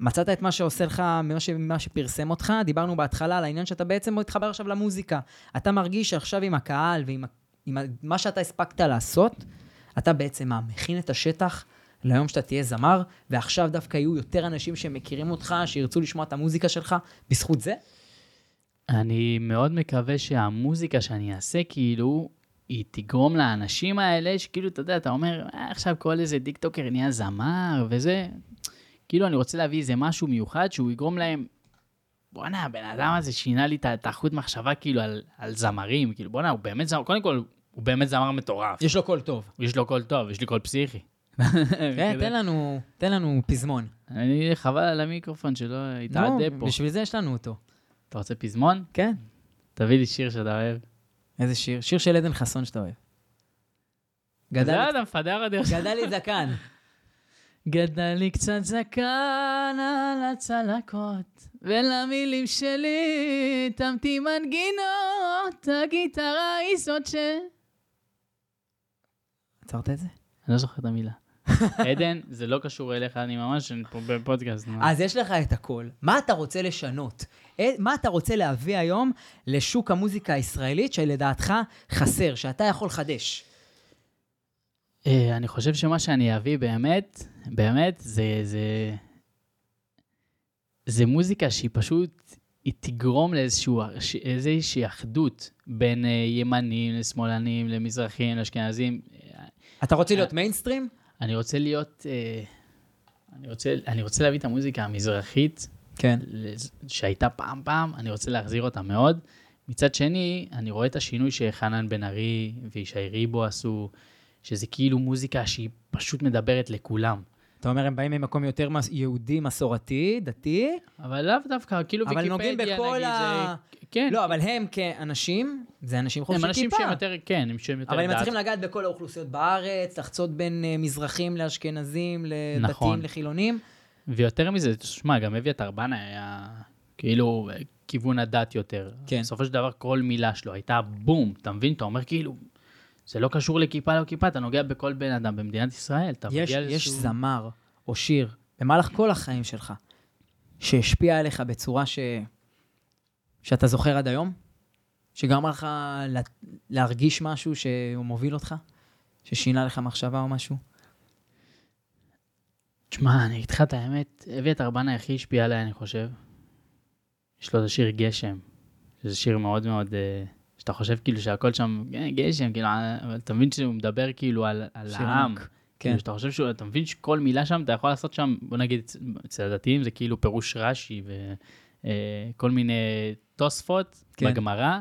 מצאת את מה שעושה לך, מה, ש, מה שפרסם אותך, דיברנו בהתחלה על העניין שאתה בעצם מתחבר עכשיו למוזיקה. אתה מרגיש שעכשיו עם הקהל ועם עם מה שאתה הספקת לעשות, אתה בעצם מכין את השטח ליום שאתה תהיה זמר, ועכשיו דווקא יהיו יותר אנשים שמכירים אותך, שירצו לשמוע את המוזיקה שלך בזכות זה? אני מאוד מקווה שהמוזיקה שאני אעשה, כאילו, היא תגרום לאנשים האלה, שכאילו, אתה יודע, אתה אומר, "אה, עכשיו כל איזה טיקטוקר נהיה זמר וזה. כאילו, אני רוצה להביא איזה משהו מיוחד שהוא יגרום להם, בואנה, הבן אדם הזה שינה לי את החוט מחשבה, כאילו, על, על זמרים. כאילו, בואנה, הוא באמת זמר, קודם כל, הוא באמת זמר מטורף. יש לו קול טוב. יש לו קול טוב, יש לי קול פסיכי. כן, תן לנו, תן לנו פזמון. אני, חבל על המיקרופון שלא יתאדה פה. בשביל זה יש לנו אותו. אתה רוצה פזמון? כן. תביא לי שיר שאתה אוהב. איזה שיר? שיר של עדן חסון שאתה אוהב. גדל, אתה מפדח אותי עכשיו. גדל לי זקן. גדל לי קצת זקן על הצלקות, ולמילים שלי תמתי מנגינות, הגיטרה היא זאת ש... עצרת את זה? אני לא זוכר את המילה. עדן, זה לא קשור אליך, אני ממש פה בפודקאסט. אז יש לך את הכל. מה אתה רוצה לשנות? אה, מה אתה רוצה להביא היום לשוק המוזיקה הישראלית שלדעתך חסר, שאתה יכול לחדש? אה, אני חושב שמה שאני אביא באמת, באמת, זה, זה, זה מוזיקה שהיא פשוט, היא תגרום לאיזשהו, איזושהי אחדות בין אה, ימנים לשמאלנים, למזרחים, לאשכנזים. אתה רוצה להיות מיינסטרים? אני רוצה להיות, אה, אני רוצה, אני רוצה להביא את המוזיקה המזרחית כן. שהייתה פעם פעם, אני רוצה להחזיר אותה מאוד. מצד שני, אני רואה את השינוי שחנן בן ארי וישי ריבו עשו, שזה כאילו מוזיקה שהיא פשוט מדברת לכולם. אתה אומר, הם באים ממקום יותר יהודי, מסורתי, דתי, אבל לאו דווקא, כאילו אבל ויקיפדיה, נוגעים בכל נגיד, ה- זה... כן, לא, אבל הם כאנשים, זה אנשים חובשי הם כיפה. אנשים שהם יותר, כן, הם שהם יותר אבל הם. מצליחים לגעת בכל האוכלוסיות בארץ, לחצות בין אה, מזרחים לאשכנזים, לדתיים, נכון. לחילונים. ויותר מזה, תשמע, גם אביתר בנה היה כאילו כיוון הדת יותר. כן. בסופו של דבר כל מילה שלו הייתה בום, אתה מבין? אתה אומר כאילו, זה לא קשור לכיפה לא כיפה, אתה נוגע בכל בן אדם במדינת ישראל, אתה יש, מגיע יש לאיזשהו... זמר או שיר במהלך כל החיים שלך, שהשפיע עליך בצורה ש... שאתה זוכר עד היום? שגרם לך לה... להרגיש משהו שהוא מוביל אותך? ששינה לך מחשבה או משהו? תשמע, אני אגיד לך את האמת, אביתר בנה הכי השפיע עליי, אני חושב. יש לו את השיר גשם, שזה שיר מאוד מאוד, אה, שאתה חושב כאילו שהכל שם, "כן, גשם, כאילו, אה", אבל אתה מבין שהוא מדבר כאילו על, על העם. כן. כאילו, שאתה חושב שהוא, אתה מבין שכל מילה שם, אתה יכול לעשות שם, בוא נגיד, אצל- הדתיים זה כאילו פירוש רש"י וכל מיני תוספות כן. בגמרא,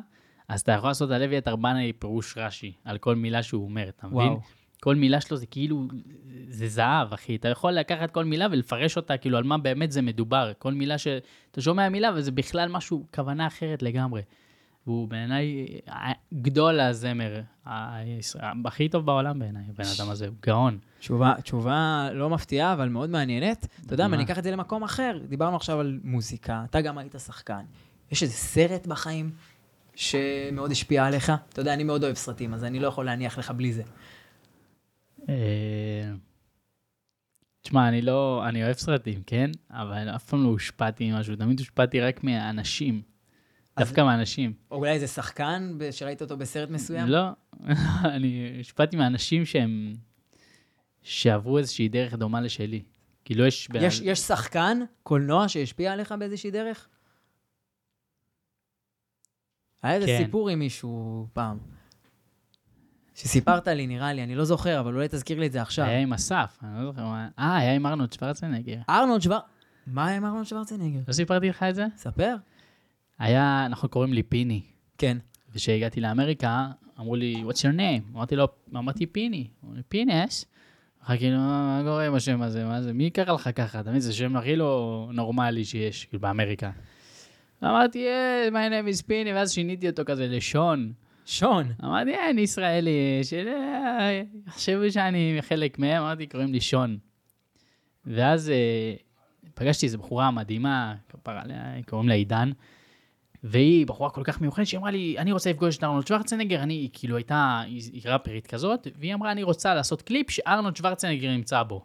אז אתה יכול לעשות על אביתר בנאי פירוש רש"י, על כל מילה שהוא אומר, אתה מבין? וואו. כל מילה שלו זה כאילו, זה זהב, אחי. אתה יכול לקחת כל מילה ולפרש אותה, כאילו, על מה באמת זה מדובר. כל מילה שאתה שומע מילה וזה בכלל משהו, כוונה אחרת לגמרי. והוא בעיניי אה, גדול הזמר, הכי טוב בעולם בעיניי, הבן אדם הזה, הוא גאון. תשובה, תשובה לא מפתיעה, אבל מאוד מעניינת. אתה יודע? אני אקח את זה למקום אחר, דיברנו עכשיו על מוזיקה, אתה גם היית שחקן. יש איזה סרט בחיים שמאוד השפיע עליך? אתה יודע, אני מאוד אוהב סרטים, אז אני לא יכול להניח לך בלי זה. אה, תשמע, אני לא, אני אוהב סרטים, כן? אבל אף פעם לא הושפעתי ממשהו, תמיד הושפעתי רק מהאנשים. דווקא מהאנשים. או אולי איזה שחקן שראית אותו בסרט מסוים? לא, אני השפעתי מאנשים שהם, שעברו איזושהי דרך דומה לשלי. כאילו יש... יש, יש שחקן, קולנוע, שהשפיע עליך באיזושהי דרך? היה איזה כן. סיפור עם מישהו פעם. שסיפרת לי, נראה לי, אני לא זוכר, אבל אולי תזכיר לי את זה עכשיו. היה עם אסף, אני לא זוכר מה... אה, היה עם ארנולד שוורצנגר. ארנולד שוור... מה היה עם ארנולד שוורצנגר? לא סיפרתי לך את זה? ספר. היה, אנחנו קוראים לי פיני. כן. וכשהגעתי לאמריקה, אמרו לי, what's your name? אמרתי לו, אמרתי פיני. אמרו לי, פינס? אחר כאילו, מה קורה עם השם הזה? מה זה? מי קרא לך ככה? אתה מבין? זה שם הכי לא נורמלי שיש, כאילו, באמריקה. אמרתי, אה, my name is פיני, ואז שיניתי אותו כזה לשון. שון. אמרתי, אה, אני ישראלי, שיחשבו שאני חלק מהם, אמרתי, קוראים לי שון. ואז אה, פגשתי איזו בחורה מדהימה, כפרה עליה, קוראים לה עידן, והיא בחורה כל כך מיוחדת, שהיא אמרה לי, אני רוצה לפגוש את ארנולד שוורצנגר, אני, היא כאילו הייתה, היא ראפרית כזאת, והיא אמרה, אני רוצה לעשות קליפ שארנולד שוורצנגר נמצא בו.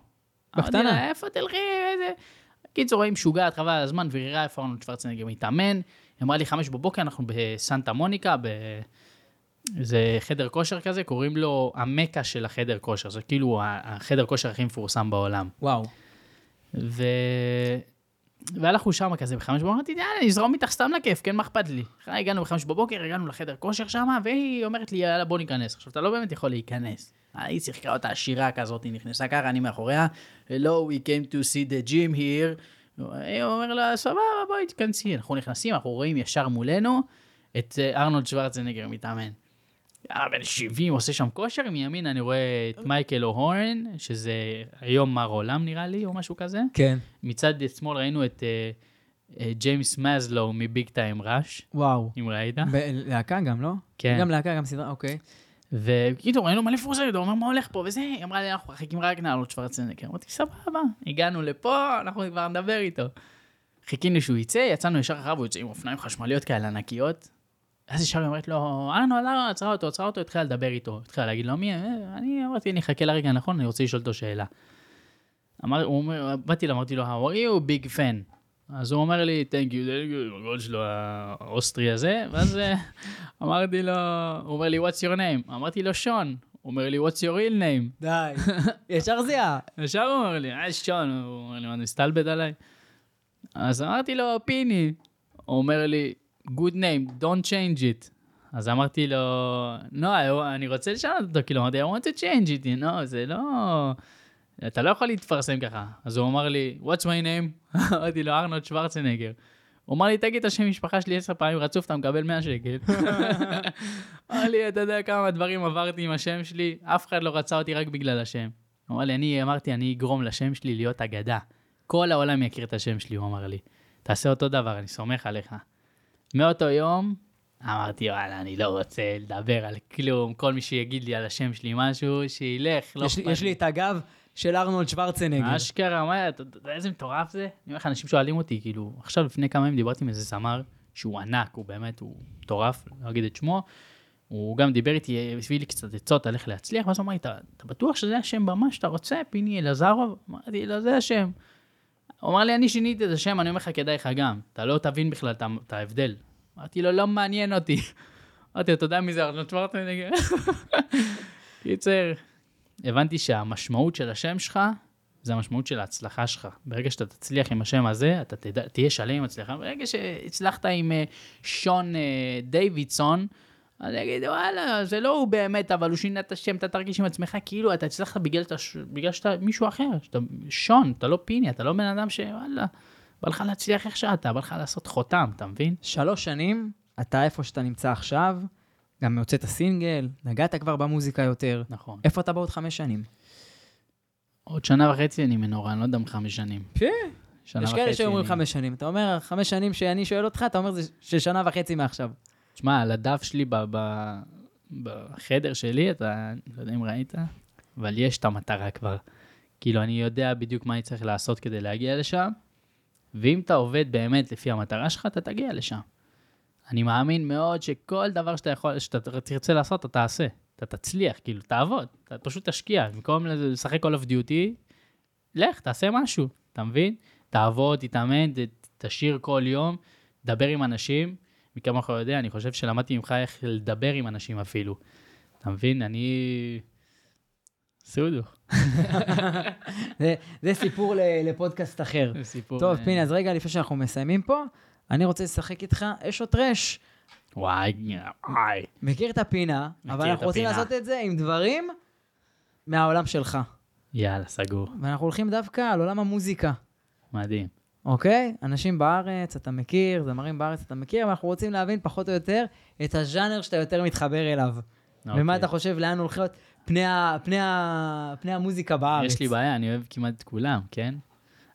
אמרתי בקטנה. לה, איפה תלכי, איזה... קיצור, היא משוגעת, חבל על הזמן, והיא ראה איפה ארנולד שוורצנגר מתאמן. היא אמרה לי, חמש בבוקר, אנחנו בסנטה מוניקה, ב... זה חדר כושר כזה, קוראים לו המקה של החדר כושר, זה כאילו החדר כושר הכי מפורסם בעולם. וואו. ו... והלכנו שם כזה בחמש בבוקר, אמרתי, יאללה, נזרום איתך סתם לכיף, כן, מה אכפת לי? הגענו בחמש בבוקר, הגענו לחדר כושר שם, והיא אומרת לי, יאללה, בוא ניכנס. עכשיו, אתה לא באמת יכול להיכנס. היא שיחקה אותה עשירה כזאת, היא נכנסה ככה, אני מאחוריה, Hello, we came to see the gym here. היא אומר לה, סבבה, בואי תיכנסי. אנחנו נכנסים, אנחנו רואים ישר מולנו את אה, ארנולד שוורצנגר מתאמן. אה, בן 70 עושה שם כושר, מימין אני רואה את מייקל אוהורן, שזה היום מר עולם נראה לי, או משהו כזה. כן. מצד שמאל ראינו את אה, אה, ג'יימס מזלו מביג טיים ראש, וואו. אם ראית. להקה גם, לא? כן. גם להקה, גם סדרה, אוקיי. וקיצור, ראינו מלא פורסמת, הוא אומר, מה הולך פה וזה, היא אמרה לי, אנחנו מחכים רק לארנולד שוורצנגר. אמרתי, סבבה, הגענו לפה, אנחנו כבר נדבר איתו. חיכינו שהוא יצא, יצאנו ישר אחריו, הוא יוצא עם אופניים חשמליות כאלה ענקיות. אז היא אומרת לו, ארנולד, ארנולד, עצרה אותו, עצרה אותו, התחילה לדבר איתו. התחילה להגיד לו, מי, אה, אני אמרתי, אני אחכה לרגע הנכון, אני רוצה לשאול אותו שאלה. אמר, הוא אומר, באתי לו, אמרתי לו, how are you, big fan. אז הוא אומר לי, thank you, thank you, הקול שלו האוסטרי הזה, ואז אה, אמרתי לו, הוא אומר לי, what's your name? אמרתי לו, שון. הוא אומר לי, what's your real name? די. ישר זיהה. ישר הוא אומר לי, אה, שון, הוא אומר לי, מה, מסתלבט עליי? אז אמרתי לו, פיני. הוא אומר לי, good name, don't change it. אז אמרתי לו, no, I- אני רוצה לשנות אותו, כאילו, אמרתי, I want to change it, know, זה לא... אתה לא יכול להתפרסם ככה. אז הוא אמר לי, what's my name? אמרתי לו, ארנולד שוורצנגר. הוא אמר לי, תגיד את השם משפחה שלי עשר פעמים רצוף, אתה מקבל 100 שקל. אמר לי, אתה יודע כמה דברים עברתי עם השם שלי, אף אחד לא רצה אותי רק בגלל השם. הוא אמר לי, אני אמרתי, אני אגרום לשם שלי להיות אגדה. כל העולם יכיר את השם שלי, הוא אמר לי. תעשה אותו דבר, אני סומך עליך. מאותו יום, אמרתי, וואלה, אני לא רוצה לדבר על כלום, כל מי שיגיד לי על השם שלי משהו, שילך, לא יש, לי- יש לי את הגב של ארנולד שוורצנגר. אשכרה, מה, אתה יודע איזה מטורף זה? אני אומר לך, אנשים שואלים אותי, כאילו, עכשיו לפני כמה ימים דיברתי עם איזה זמר, שהוא ענק, הוא באמת, הוא מטורף, לא אגיד את שמו, הוא גם דיבר איתי, הביא לי קצת עצות על איך להצליח, ואז הוא אמר לי, אתה אתה בטוח שזה השם במה שאתה רוצה, פיני אלעזרוב? אמרתי לו, זה השם. הוא אמר לי, אני שיניתי את השם, אני אומר לך, כדאי לך גם, אתה לא תבין בכלל את ההבדל. אמרתי לו, לא מעניין אותי. אמרתי לו, אתה יודע מי זה ארנולד שוורטנגר? קיצר, הבנתי שהמשמעות של השם שלך, זה המשמעות של ההצלחה שלך. ברגע שאתה תצליח עם השם הזה, אתה תהיה שלם עם הצלחה. ברגע שהצלחת עם אה, שון אה, דיווידסון, אז יגיד, וואלה, זה לא הוא באמת, אבל הוא שינה את השם, אתה תרגיש עם עצמך כאילו אתה הצלחת בגלל, ש- בגלל שאתה מישהו אחר, שאתה שון, אתה לא פיני, אתה לא בן אדם שוואלה, בא לך להצליח איך שאתה, בא לך לעשות חותם, אתה מבין? שלוש שנים, אתה איפה שאתה נמצא עכשיו, גם הוצאת סינגל, נגעת כבר במוזיקה יותר. נכון. איפה אתה בעוד חמש שנים? עוד שנה וחצי אני מנורה, אני לא יודע אם חמש שנים. שנה יש כאלה שאומרים אני- חמש שנים. אתה אומר, חמש שנים שאני שואל אותך, אתה אומר זה של שנה וחצי מעכשיו. תשמע, על הדף שלי ב- ב- בחדר שלי, אתה, לא יודע אם ראית, אבל יש את המטרה כבר. כאילו, אני יודע בדיוק מה אני צריך לעשות כדי להגיע לשם, ואם אתה עובד באמת לפי המטרה שלך, אתה תגיע לשם. אני מאמין מאוד שכל דבר שאתה יכול, שאתה תרצה לעשות, אתה תעשה. אתה תצליח, כאילו, תעבוד, אתה פשוט תשקיע. במקום לשחק Call of Duty, לך, תעשה משהו, אתה מבין? תעבוד, תתאמן, תשאיר כל יום, דבר עם אנשים. מי כמוך יודע, אני חושב שלמדתי ממך איך לדבר עם אנשים אפילו. אתה מבין? אני... סודו. זה- זה סיפור לפודקאסט אחר. זה סיפור... טוב, אה, פיני, אז רגע לפני שאנחנו מסיימים פה, אני רוצה לשחק איתך אש או טרש. וואי, וואי. מכיר את הפינה, מכיר אבל אנחנו רוצים. לעשות את זה עם דברים מהעולם שלך. יאללה, סגור. ואנחנו הולכים דווקא על עולם המוזיקה. מדהים. אוקיי? אנשים בארץ, אתה מכיר, זמרים בארץ, אתה מכיר, ואנחנו רוצים להבין פחות או יותר את הז'אנר שאתה יותר מתחבר אליו. ומה אוקיי. אתה חושב, לאן הולכות פני, ה, פני, ה, פני המוזיקה בארץ? יש לי בעיה, אני אוהב כמעט את כולם, כן?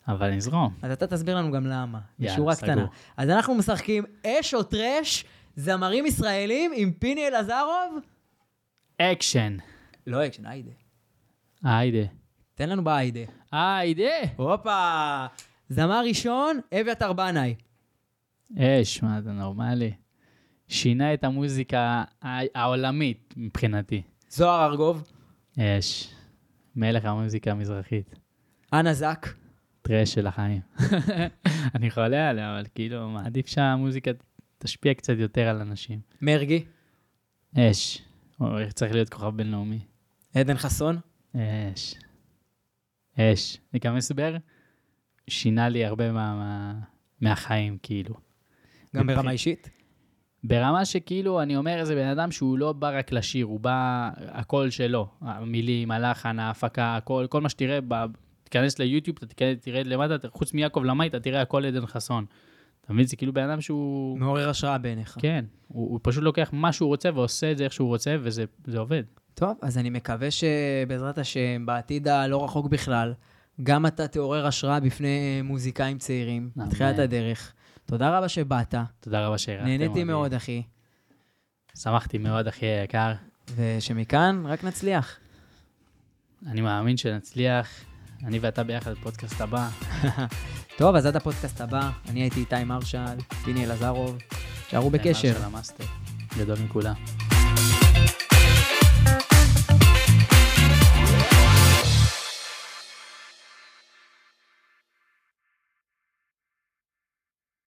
אבל נזרום. אז אתה תסביר לנו גם למה, בשורה. קטנה. אז אנחנו משחקים אש או טרש, זמרים ישראלים עם פיני אלעזרוב? אקשן. לאקשן, היידה. היידה. תן לנו בהיידה. היידה. הופה! זמר ראשון, אביתר בנאי. אש, מה אתה נורמלי? שינה את המוזיקה העולמית מבחינתי. זוהר ארגוב. אש. מלך המוזיקה המזרחית. אנה זק. טרש של החיים. אני חולה עליה, אבל כאילו, מעדיף שהמוזיקה תשפיע קצת יותר על אנשים. מרגי. אש. הוא צריך להיות כוכב בינלאומי. עדן חסון. אש. אש. אני גם הסבר, שינה לי הרבה מה, מה, מהחיים, כאילו. גם ברמה אישית. ברמה שכאילו, אני אומר, זה בן אדם שהוא לא בא רק לשיר, הוא בא, הקול שלו, המילים, הלחן, ההפקה, הכל, כל מה שתראה, ב... תיכנס ליוטיוב, אתה תיכנס, תראה למטה, חוץ מיעקב למאי, אתה תראה הכל עדן חסון. אתה מבין? זה כאילו בן אדם שהוא... מעורר השראה בעיניך. כן, הוא, הוא פשוט לוקח מה שהוא רוצה ועושה את זה איך שהוא רוצה, וזה זה עובד. טוב, אז אני מקווה שבעזרת השם, בעתיד הלא רחוק בכלל, גם אתה תעורר השראה בפני מוזיקאים צעירים, אמן. בתחילת הדרך. תודה רבה שבאת, תודה רבה שהרחתם נהניתי. מאוד, אחי. שמחתי מאוד, אחי היקר. ושמכאן רק נצליח. אני מאמין שנצליח, אני ואתה ביחד בפודקאסט הבא. טוב, אז עד הפודקאסט הבא, אני הייתי איתי מרשל, פיני אלעזרוב, שערו בקשר. של המאסטר. גדול מכולם.